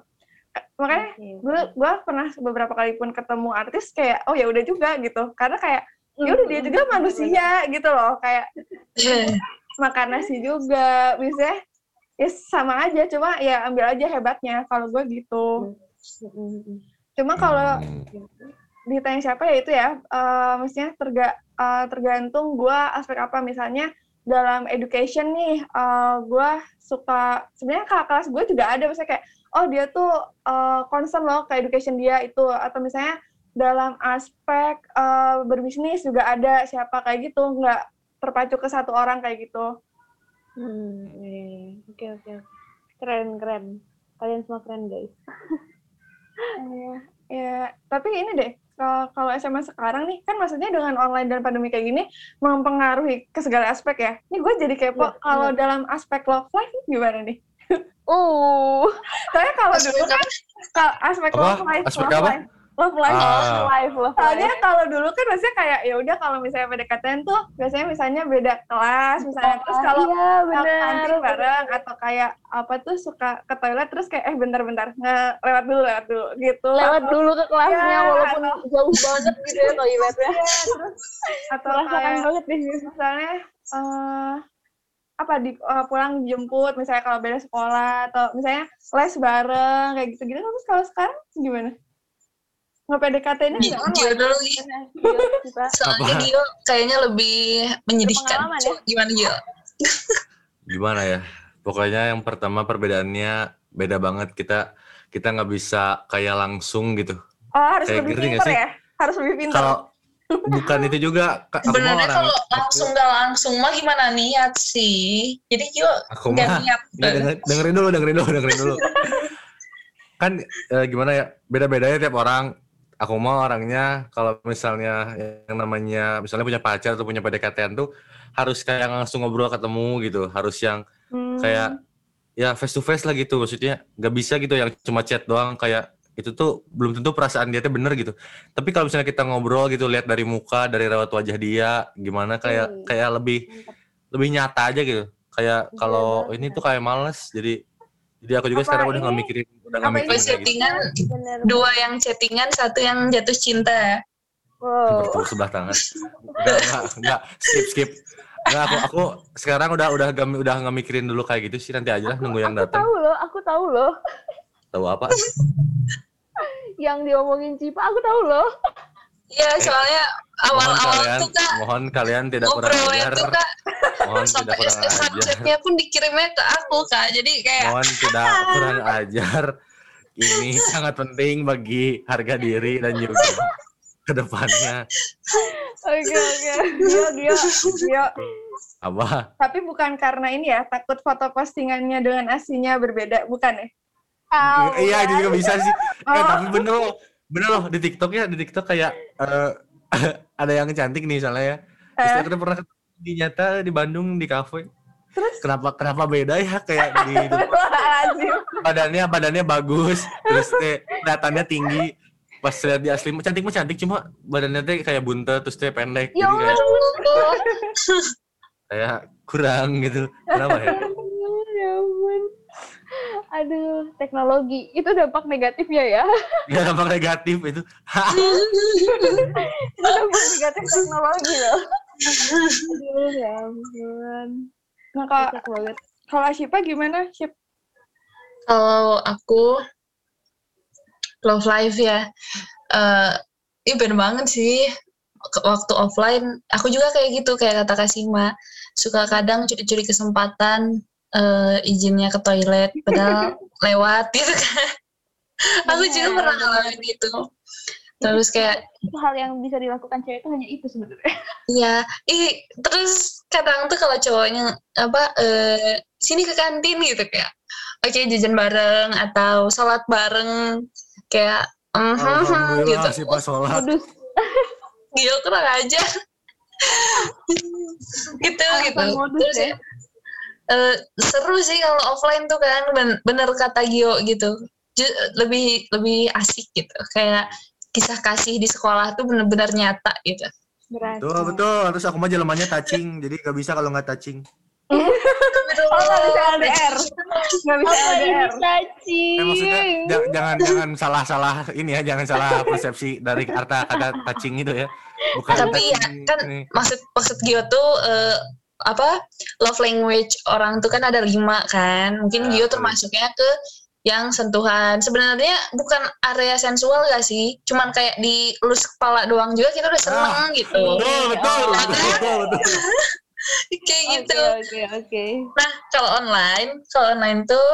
Makanya gue gue pernah beberapa kali pun ketemu artis kayak oh ya udah juga gitu, karena kayak ya udah dia juga manusia gitu loh. Kayak Iya. makan nasi juga. Misalnya ya sama aja. Cuma ya ambil aja hebatnya kalau gue gitu. Cuma kalau Hmm. ditanya siapa ya itu ya. Eh maksudnya terga, eh, tergantung gue aspek apa. Misalnya dalam education nih eh gue suka sebenarnya kakak kelas gue juga ada misalnya kayak oh dia tuh eh, concern loh ke education dia itu atau misalnya dalam aspek eh, berbisnis juga ada siapa kayak gitu nggak terpacu ke satu orang kayak gitu Hmm, iya, iya. oke oke oke. Keren keren. Kalian semua keren guys. Iya, ya tapi ini deh kalau kalau SMA sekarang nih kan maksudnya dengan online dan pandemi kayak gini mempengaruhi ke segala aspek ya. Ini gue jadi kepo Iya, kalau dalam aspek love life gimana nih? Uh, soalnya kalau dulu kan kalau aspek Apa? love life Aspek love apa? life love life Ah. live love Soalnya kalau dulu kan maksudnya kayak ya udah kalau misalnya PDKT tuh biasanya misalnya beda kelas misalnya terus kalau iya kantin bareng atau kayak apa tuh suka ke toilet terus kayak eh bentar-bentar nggak lewat dulu lewat dulu gitu Lewat Atau- dulu ke kelasnya Ya, walaupun jauh banget gitu ya toiletnya. atau Merasakan kayak banget deh. misalnya eh apa di eh, pulang jemput misalnya kalau beda sekolah atau misalnya les bareng kayak gitu-gitu terus kalau sekarang gimana nge PDKT ini nggak online dulu kita. Soalnya Apa? Gio kayaknya lebih menyedihkan. Ya? Gimana Gio? Gimana ya? Pokoknya yang pertama perbedaannya beda banget kita kita nggak bisa kayak langsung gitu. oh harus Kayak lebih pintar sih? ya harus lebih pintar Kalau bukan itu juga, Sebenarnya kalau langsung nggak langsung mah gimana niat sih? Jadi Gio aku nggak mah niat. Nggak, denger- dengerin dulu, dengerin dulu, dengerin dulu. kan eh, gimana ya? Beda-bedanya tiap orang. Aku mah orangnya kalau misalnya yang namanya misalnya punya pacar atau punya PDKT tuh harus kayak langsung ngobrol ketemu gitu, harus yang Hmm. kayak ya face to face lah gitu. Maksudnya nggak bisa gitu yang cuma chat doang. Kayak itu tuh belum tentu perasaan dia tuh bener gitu. Tapi kalau misalnya kita ngobrol gitu lihat dari muka dari rawat wajah dia gimana kayak Hmm. kayak lebih lebih nyata aja gitu. Kayak Iya kalau ini tuh kayak males. Jadi jadi aku juga Apa sekarang udah nggak mikirin udah nggak mikirin kayak gitu settingan Bener. dua yang chattingan, satu yang jatuh cinta. Wow. bertepuk sebelah tangan enggak enggak enggak skip skip enggak aku aku sekarang udah udah gak, udah nggak mikirin dulu kayak gitu sih nanti aja lah nunggu yang Aku datang tahu loh, aku tahu loh. tahu apa Yang diomongin Cipa, aku tahu loh. Iya, soalnya awal-awal kalian tuh kak. mohon kalian tidak kurang ajar. tuh kak. Mohon tidak kurang ajar. subjeknya pun dikirimnya ke aku kak. Jadi kayak mohon tidak kurang ajar. Ini sangat penting bagi harga diri dan juga ke depannya oke oke. Gio Gio Gio. Apa? Tapi bukan karena ini ya takut foto postingannya dengan aslinya berbeda. Bukan ya? Ah, iya itu juga bisa sih. Eh Oh. tapi bener loh. Bener loh di TikTok ya di TikTok kayak eh, ada yang cantik nih misalnya ya. Terus Eh. kita pernah di nyata di Bandung di kafe. Kenapa kenapa beda ya? Kayak di badannya badannya bagus terus teh kelihatannya tinggi. Pas lihat di asli cantik mah cantik cuma badannya teh kayak buntet terus teh pendek Ya jadi kayak kayak kurang gitu. Kenapa ya. Aduh, teknologi itu dampak negatifnya ya. ya dampak negatif itu itu dampak negatif teknologi loh. Aduh, ya ampun. nah kalau kalau gimana Ship kalau aku love life ya, eh ini bener banget sih. Waktu offline, aku juga kayak gitu, kayak kata Kasima. Suka kadang curi-curi kesempatan eh, izinnya ke toilet, padahal lewat gitu kan. Aku juga Bener, pernah ngalamin gitu. Terus kayak Itu hal yang bisa dilakukan cewek itu hanya itu sebenarnya. Iya, ih terus kadang tuh kalau cowoknya apa eh sini ke kantin gitu kayak oke jajan bareng atau sholat bareng kayak mhm gitu. sih pas sholat Modus Gila kurang aja. gitu gitu. modus Terus ya. Eh, seru sih kalau offline tuh kan ben- bener kata Gio gitu. Lebih lebih asik gitu. Kayak kisah kasih di sekolah tuh bener-bener nyata gitu. Berasa. betul betul terus aku mah jelemannya touching jadi gak bisa kalau nggak touching oh nggak bisa LDR bisa LDR? Eh, maksudnya jangan jangan salah salah ini ya jangan salah persepsi dari kata kata touching itu ya bukan Tapi ya, kan ini. maksud maksud Gio tuh eh, apa love language orang tuh kan ada lima kan. Mungkin Ya, Gio termasuknya ke yang sentuhan. Sebenarnya bukan area sensual gak sih? Cuman kayak di elus kepala doang juga kita udah seneng Ah, gitu. betul betul Oh. betul betul, betul. kayak Oke, gitu. Oke, oke. nah kalau online kalau online tuh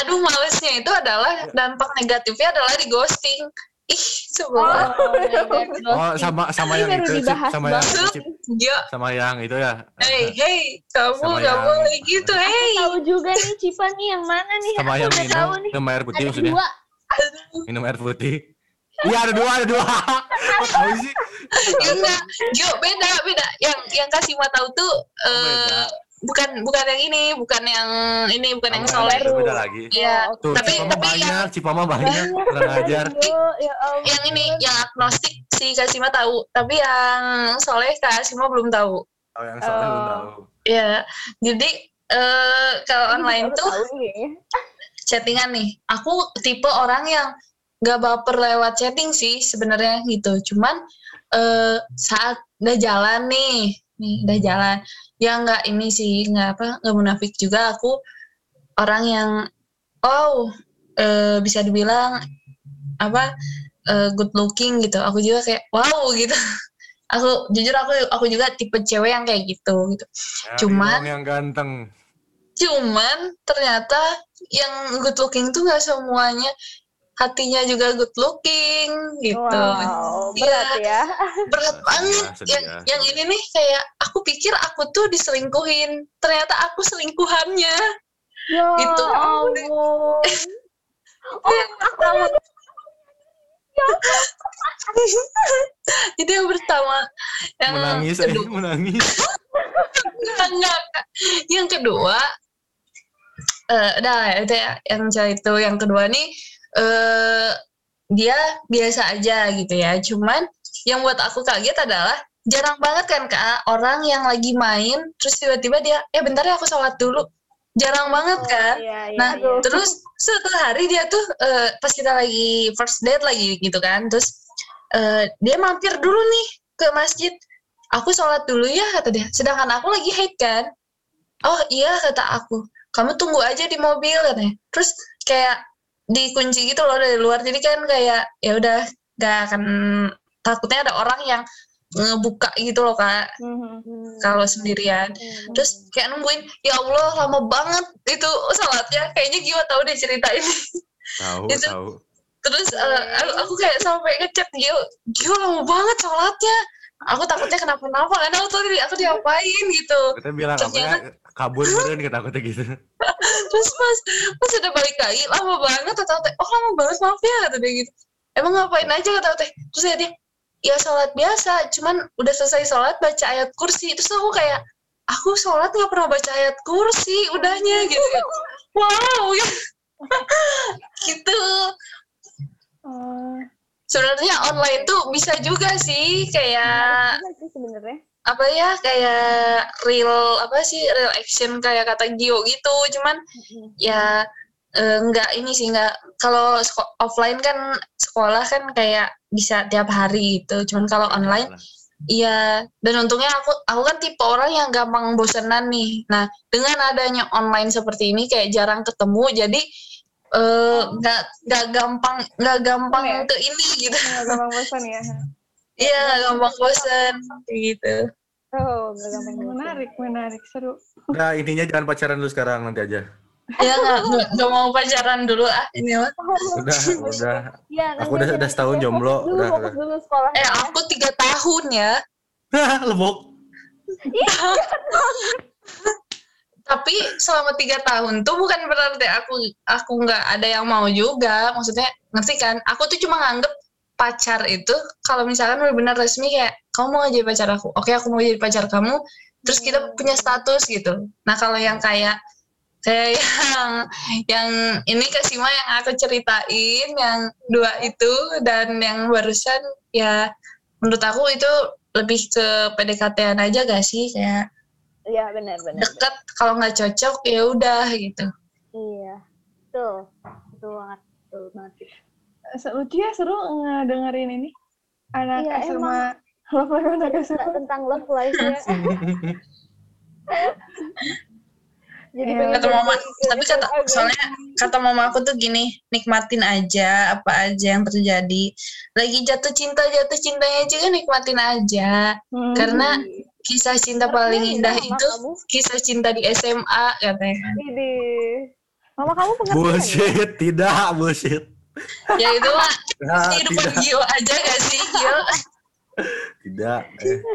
aduh malesnya itu adalah dampak negatifnya adalah di ghosting ih coba Oh god. Oh, sama sama yang itu sama yang banget. itu, Cip. ya sama yang itu ya. hey hey kamu nggak yang- boleh gitu hey Tahu juga nih Cipa nih yang mana nih? Sama Aku yang udah minum, tahu nih. minum air putih Ada maksudnya. dua. Minum air putih. Iya ada dua, ada dua. Kok tahu sih? Enggak, beda, beda. Yang yang kasih mau tahu tuh Oh, eh. Bukan bukan yang ini, bukan yang ini, bukan yang Oh, soleh. beda, beda lagi. Iya, Oh, Tuh, tapi Cipama tapi yang banyak, Cipama banyak, kurang ajar. Ya yang ini yang agnostik si Kasima tahu, tapi yang soleh Kasima belum tahu. Oh, yang soalnya belum Oh. tahu. Iya, jadi eh kalau Ini online tuh chattingan nih. Aku tipe orang yang gak baper lewat chatting sih sebenarnya gitu. Cuman eh saat udah jalan nih, nih udah jalan, ya nggak ini sih nggak apa nggak munafik juga. Aku orang yang oh eh, bisa dibilang apa eh, good looking gitu. Aku juga kayak wow gitu. Aku jujur aku aku juga tipe cewek yang kayak gitu gitu. Ya, Cuman- yang ganteng. Cuman ternyata yang good looking tuh nggak semuanya hatinya juga good looking gitu. Wow, berat ya. Berat banget. ya, sedih Yang ya. yang ini nih kayak aku pikir aku tuh diselingkuhin. Ternyata aku selingkuhannya. Ya Gitu. Oh, yang pertama. Jadi yang pertama yang Menangis, eh, kedua, menangis. enggak. Yang kedua, eh udah itu ya yang itu. Yang kedua nih, eh dia biasa aja gitu ya. Cuman yang buat aku kaget adalah jarang banget kan kak orang yang lagi main terus tiba-tiba dia, eh bentar ya aku sholat dulu. Jarang banget kan. Iya, iya, Nah, iya. terus suatu hari dia tuh eh, pas kita lagi first date lagi gitu kan, terus eh, dia mampir dulu nih ke masjid. Aku sholat dulu ya kata dia. Sedangkan aku lagi haid kan. Oh iya kata aku. Kamu tunggu aja di mobil katanya. Terus kayak dikunci gitu loh dari luar. Jadi kan kayak ya udah gak akan takutnya ada orang yang ngebuka gitu loh kak Mhm. kalau sendirian Mhm. terus kayak nungguin ya Allah lama banget itu sholatnya kayaknya Gio tahu deh cerita ini Tahu, Itu- tahu. terus eh, aku, aku kayak sampai ngechat Gio Gio lama banget sholatnya aku takutnya kenapa-napa karena aku tuh aku diapain gitu. Kita bilang apa ya? Kabur meren kita takutnya gitu. terus pas pas udah balik lagi lama banget kata teh oh lama banget maaf ya kata dia gitu. Emang ngapain aja kata teh. Terus ya dia ya sholat biasa cuman udah selesai sholat baca ayat kursi. Terus aku kayak aku sholat nggak pernah baca ayat kursi udahnya gitu wow ya. Gitu. Oh, sebenarnya online tuh bisa juga sih kayak sebenarnya. apa ya kayak real apa sih real action kayak kata Gio gitu. Cuman ya eh, nggak ini sih nggak kalau offline kan sekolah kan kayak bisa tiap hari gitu. Cuman kalau online iya. Dan untungnya aku aku kan tipe orang yang gampang bosenan nih. Nah dengan adanya online seperti ini kayak jarang ketemu jadi eh, nggak nggak gampang nggak gampang Ya. ke ini gitu Nggak gampang bosan ya. iya nggak gampang bosen gitu Oh, nggak gampang. Menarik, menarik, seru. Nah, intinya jangan pacaran dulu sekarang nanti aja. ya nggak mau pacaran dulu ah ini mah Udah, udah. Iya, Aku udah- udah setahun jomblo, dulu, udah, udah. dulu sekolah. eh aku tiga tahun ya Lebok. Tapi selama tiga tahun tuh bukan berarti aku aku nggak ada yang mau juga. Maksudnya ngerti kan? Aku tuh cuma nganggep pacar itu kalau misalkan benar-benar resmi kayak kamu mau jadi pacar aku? Oke aku mau jadi pacar kamu. Terus kita punya status gitu. Nah kalau yang kayak kayak yang yang ini Kasima yang aku ceritain yang dua itu dan yang barusan ya menurut aku itu lebih ke PDKT-an aja gak sih kayak Iya, benar, benar. deket kalau nggak cocok ya udah gitu Iya. Betul. Betul banget. Betul banget. Se- Lucu ya, seru ngedengerin ini. Anak Iya, SMA, love life anak SMA. Tentang love life ya. Jadi Iya. pengen kata mama tapi kata guys. soalnya kata mama aku tuh gini nikmatin aja apa aja yang terjadi lagi jatuh cinta jatuh cintanya juga nikmatin aja Hmm. karena kisah cinta paling Pengertian indah ya, itu kamu. kisah cinta di SMA katanya Ini. Mama kamu pengertian ya? Bullshit, tidak bullshit. ya itu mah Ah, kehidupan tidak, Gio aja gak sih Gio? tidak. Eh,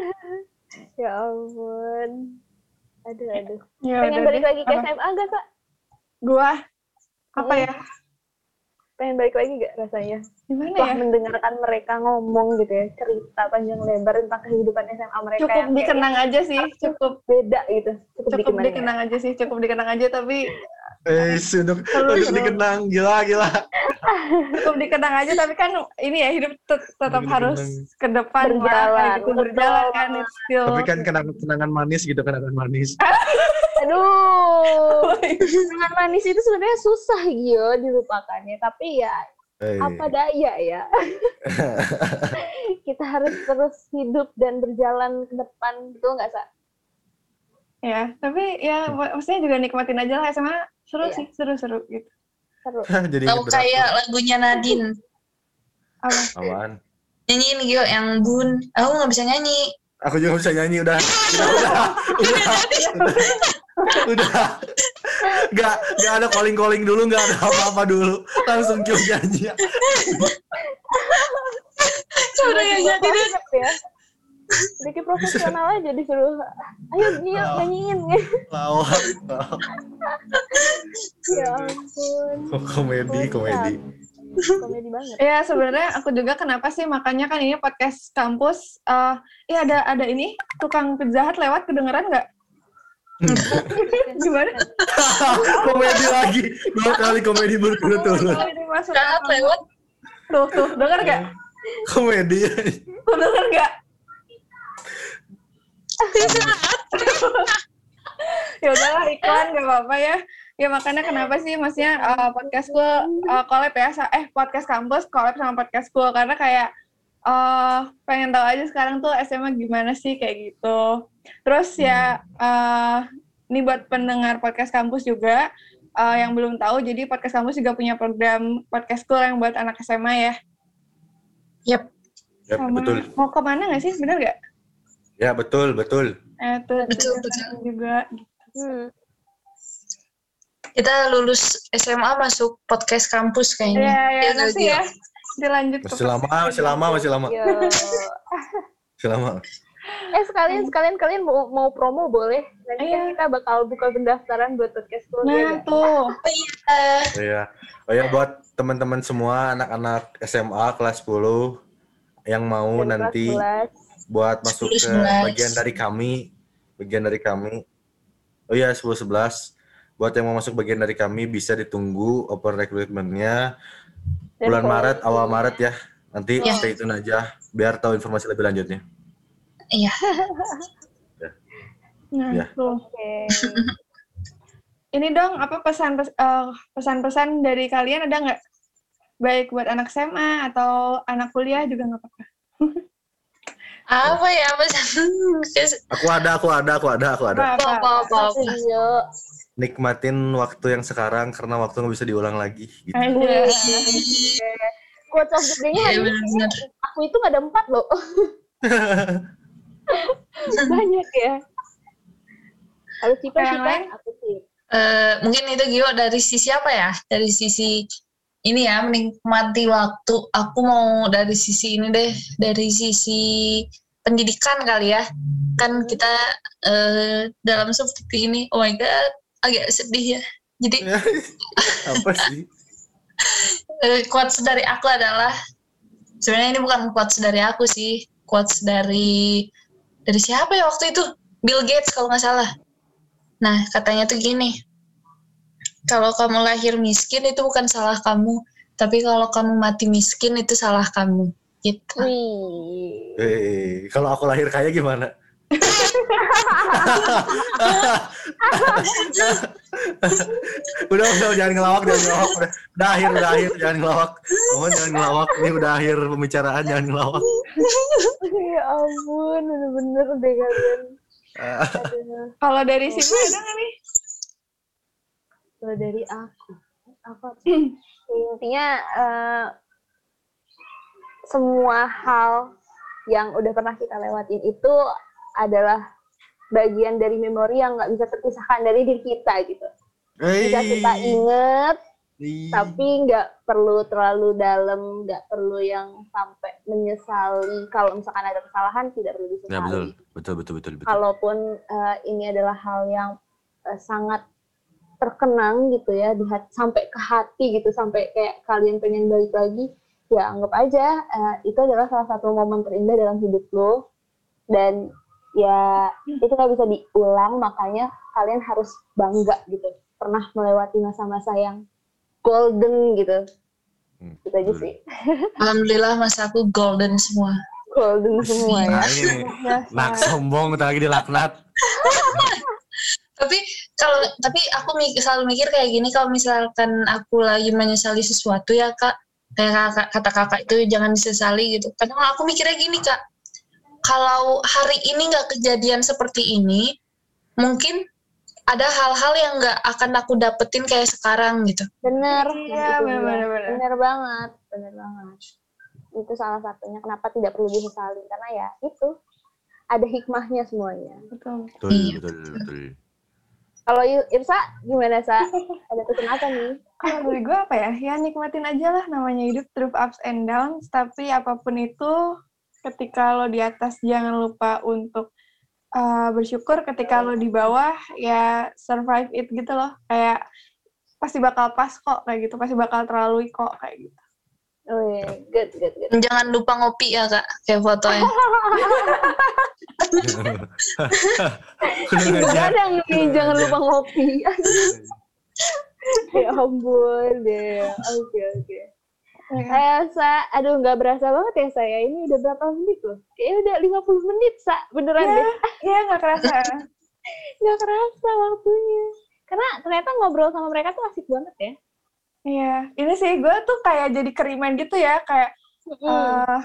Ya ampun. Aduh, aduh. Ya Pengen udah balik lagi ke Apa? SMA gak, Kak? Gua apa Hmm. ya? Pengen balik lagi gak rasanya? Gimana Setelah ya? mendengarkan mereka ngomong gitu ya, cerita panjang lebar tentang kehidupan SMA mereka Cukup yang kayak dikenang aja sih, cukup beda gitu. Cukup, cukup dikenang ya. dikenang aja sih, cukup dikenang aja tapi eh untuk seru. dikenang gila gila. cukup dikenang aja tapi kan ini ya hidup tet- tetap harus dikenang. ke depan Berjalan, gitu berjalan kan still Tapi kan kenangan kenangan manis gitu kenangan manis. Aduh, kenangan manis itu sebenarnya susah Gio dilupakannya, tapi ya Eh, apa daya ya. Kita harus terus hidup dan berjalan ke depan, betul nggak Sa? ya tapi ya mak- maksudnya juga nikmatin aja lah SMA seru Iya. sih seru-seru gitu Seru. Jadi Tahu kayak lagunya Nadine. apa Apaan? Nyanyiin Gio yang Bun. Aku nggak bisa nyanyi. Aku juga bisa nyanyi udah. Udah, udah, udah, udah, udah. Gak, gak ada calling calling dulu, gak ada apa-apa dulu. Langsung Kyo nyanyi. Udah ya jadi deh. Ya. Bikin profesional aja disuruh, ayo Oh. nyanyiin. Lawak. ya ampun, komedi, komedi. komedi banget. ya sebenarnya aku juga kenapa sih makanya kan ini podcast kampus eh ya ada ada ini tukang penjahat lewat kedengeran nggak gimana komedi lagi. Dua kali komedi berturut-turut. Saat lewat. tuh tuh denger nggak Komedi. tuh denger nggak ya udahlah iklan gak apa-apa ya ya makanya kenapa sih maksudnya uh, podcast gue uh, collab ya eh podcast kampus collab sama podcast gue karena kayak uh, pengen tahu aja sekarang tuh SMA gimana sih kayak gitu terus ya uh, ini buat pendengar podcast kampus juga uh, yang belum tahu jadi podcast kampus juga punya program podcast school yang buat anak SMA ya Ya, sama betul. mau ke mana nggak sih bener nggak Ya, betul, betul. eh, tuh, Betul, betul. juga Hmm. Kita lulus SMA masuk podcast kampus ya kayaknya. ya Iya, nanti Gio. ya dilanjut ke Masih lama, masih lama, masih lama. Yo. Masih lama. Eh sekalian sekalian kalian mau mau promo boleh. Nanti kan Iya. kita bakal buka pendaftaran buat podcast school Nah ya. tuh, Eh, Iya. Oh ya buat teman-teman semua anak-anak SMA kelas 10 yang mau nanti buat masuk ke 10-11. bagian dari kami, bagian dari kami. Oh iya 10 11. Buat yang mau masuk bagian dari kami bisa ditunggu open recruitment-nya bulan Maret, awal Maret ya. Nanti Iya. stay tune aja biar tahu informasi lebih lanjutnya. Iya. nah Ya. Oke. Ini dong apa pesan pes- eh, pesan-pesan dari kalian ada nggak? Baik buat anak SMA atau anak kuliah juga nggak apa-apa. Apa ya pesan? Aku ada, aku ada, aku ada, aku ada. Apa, apa, Apa apa apa. Nikmatin waktu yang sekarang karena waktu nggak bisa diulang lagi. Gitu. Aja. Quotes of the day-nya hari ini aku itu nggak ada empat loh. Banyak ya. Kalau Yang Cipa, lain? aku sih. Eh, mungkin itu Gio dari sisi apa ya? Dari sisi ini ya menikmati waktu. Aku mau dari sisi ini deh, dari sisi pendidikan kali ya. Kan kita eh, dalam seperti ini, oh my god, agak sedih ya. Jadi Apa sih? eh, quotes dari aku adalah sebenarnya ini bukan quotes dari aku sih, quotes dari dari siapa ya waktu itu? Bill Gates kalau nggak salah. Nah katanya tuh gini, kalau kamu lahir miskin itu bukan salah kamu, tapi kalau kamu mati miskin itu salah kamu. Gitu. Wih. Eh, kalau aku lahir kaya gimana? udah udah jangan ngelawak jangan ngelawak udah, udah akhir udah akhir jangan ngelawak mohon jangan ngelawak ini udah akhir pembicaraan jangan ngelawak ya ampun, bener-bener deh kalian. Kalau dari Sima ada nggak nih? Kalau dari aku, apa? Intinya eh, semua hal yang udah pernah kita lewatin itu adalah bagian dari memori yang nggak bisa terpisahkan dari diri kita gitu. Jika kita hey. inget, Iya. tapi nggak perlu terlalu dalam nggak perlu yang sampai menyesali kalau misalkan ada kesalahan tidak perlu disesali Ya betul, betul, betul, betul, betul. kalaupun eh, ini adalah hal yang eh, sangat terkenang gitu ya di hat- sampai ke hati gitu sampai kayak kalian pengen balik lagi ya anggap aja eh, itu adalah salah satu momen terindah dalam hidup lo dan ya itu nggak bisa diulang makanya kalian harus bangga gitu. Pernah melewati masa-masa yang golden gitu. Hmm, itu aja sih. Alhamdulillah masa aku golden semua. golden semua ya. Nah nak sombong tak lagi dilaknat. Tapi kalau tapi aku selalu mikir kayak gini kalau misalkan aku lagi menyesali sesuatu ya kak. Kayak kakak, kata kakak itu jangan disesali gitu. Kadang aku mikirnya gini kak, kalau hari ini nggak kejadian seperti ini, mungkin ada hal-hal yang nggak akan aku dapetin kayak sekarang gitu. bener Iya, itu bener, dia. bener, bener. bener banget bener banget itu salah satunya kenapa tidak perlu disesali karena ya itu ada hikmahnya semuanya Betul. Betul, Iya. betul, betul. kalau Ir- Irsa gimana sa ada pesan apa nih Kalau dari gue apa ya? Ya nikmatin aja lah namanya hidup through ups and downs. Tapi apa pun itu, ketika lo di atas jangan lupa untuk uh, bersyukur. Ketika lo di bawah, ya survive it gitu loh. Kayak pasti bakal pas kok kayak gitu. Pasti bakal terlalui kok kayak gitu. oh iya good good good Jangan lupa ngopi ya kak, kayak fotonya. Kadang nih jangan lupa ngopi ya ampun deh oke oke Eh, Sa, aduh nggak berasa banget ya saya. Ini udah berapa menit loh? Kayaknya udah 50 menit, Sa. Beneran Iya. deh. Iya nggak kerasa. Nggak kerasa waktunya. Karena ternyata ngobrol sama mereka tuh asik banget ya. Iya. Ini sih gue tuh kayak jadi keriman gitu ya. Kayak eh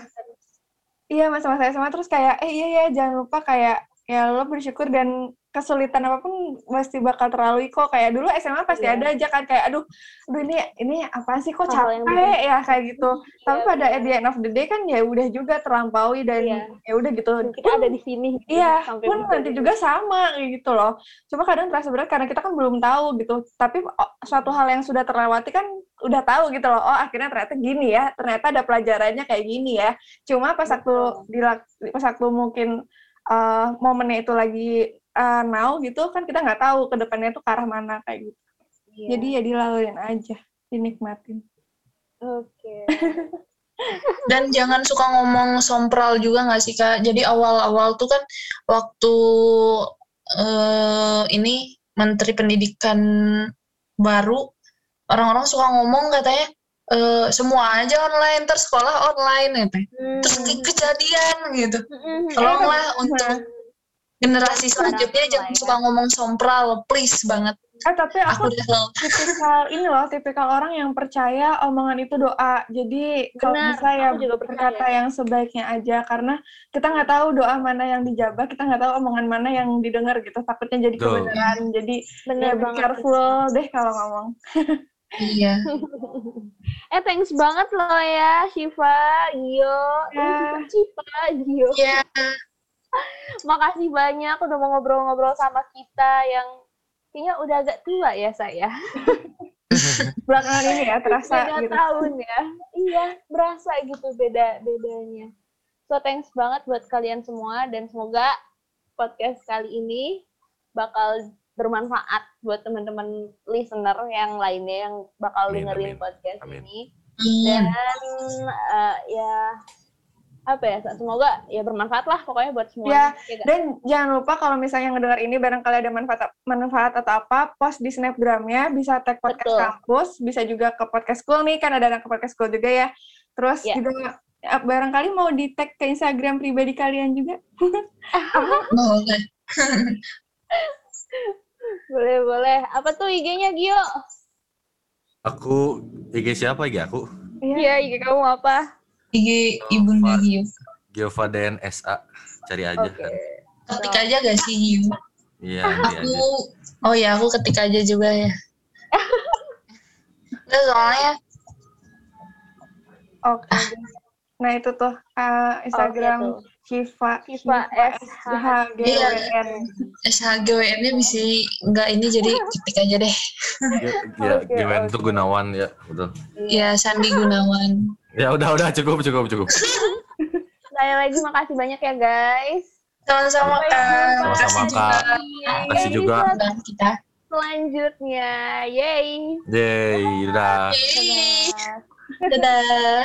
iya masa-masa SMA terus kayak eh iya ya jangan lupa kayak ya lo bersyukur dan kesulitan apa pun pasti bakal terlalui kok kayak dulu SMA pasti Iya. ada aja kan kayak aduh aduh ini ini apa sih kok capek ya kayak gitu tapi Iya, pada at the end of the day kan ya udah juga terlampaui dan Iya. ya udah gitu kita ada di sini. gitu, Iya, pun nanti gitu. juga sama kayak gitu loh. Cuma kadang terasa berat karena kita kan belum tahu gitu. Tapi oh, suatu hal yang sudah terlewati kan udah tahu gitu loh. Oh, akhirnya ternyata gini ya. Ternyata ada pelajarannya kayak gini ya. Cuma pas waktu Betul. dilak- pas waktu mungkin eh, momennya itu lagi eh, now gitu kan kita nggak tahu ke depannya itu ke arah mana kayak gitu. Iya. Jadi ya dilaluin aja, dinikmatin. Oke. Dan jangan suka ngomong sompral juga nggak sih kak? Jadi awal-awal tuh kan waktu eh ini Menteri Pendidikan baru orang-orang suka ngomong katanya eh semua aja online, ter sekolah online gitu. Terus Hmm. ke- kejadian gitu. Mm-mm. Tolonglah untuk generasi selanjutnya jangan ya. suka ngomong sompral, please banget. Eh tapi Aku aku tipikal ini loh, tipikal orang yang percaya omongan itu doa. Jadi kalau bisa ya aku juga percaya. berkata yang sebaiknya aja karena kita nggak tahu doa mana yang dijabah, kita nggak tahu omongan mana yang didengar gitu. Takutnya jadi kebenaran. Jadi Bener ya be banget. careful deh kalau ngomong. Iya. Eh, thanks banget loh ya, Shiva, Gio, Ya. Cipa, Gio. Iya. Makasih banyak udah mau ngobrol-ngobrol sama kita yang kayaknya udah agak tua ya saya. Belakangan ini ya terasa beda gitu. tahun ya. Iya, berasa gitu beda-bedanya. So thanks banget buat kalian semua dan semoga podcast kali ini bakal bermanfaat buat teman-teman listener yang lainnya yang bakal Amin, dengerin amin, podcast amin. ini. Amin. Dan eh, ya apa ya semoga ya bermanfaat lah pokoknya buat semua. Ya, Ya nggak? Dan jangan lupa kalau misalnya ngedengar ini barangkali ada manfaat manfaat atau apa, post di snapgramnya bisa tag podcast Betul. kampus, bisa juga ke podcast school nih kan ada anak ke podcast school juga ya. Terus Ya. juga ya, barangkali mau di tag ke Instagram pribadi kalian juga. Boleh. boleh boleh. Apa tuh IG-nya Gio? Aku IG siapa IG aku? Iya IG kamu apa? IG ibunda Giu. Giovaden SA. Cari aja. Oke. Ketik aja gak sih Giu? Iya, Aku, aja. oh ya aku ketik aja juga ya. Nggak, soalnya Oke. Nah itu tuh uh, Instagram Oke, tuh. Shiva Shiva SHGWN SHGWN-nya bisa nggak ini jadi ketik aja deh. Ya, oke. tuh Gunawan ya, betul. Ya Sandi Gunawan. Ya udah udah cukup cukup cukup. Sekali lagi makasih banyak ya guys. Sama-sama Kak. Sama-sama Kak. Makasih juga. kita. Selanjutnya, yay. Yeay, udah. Dadah. Dadah.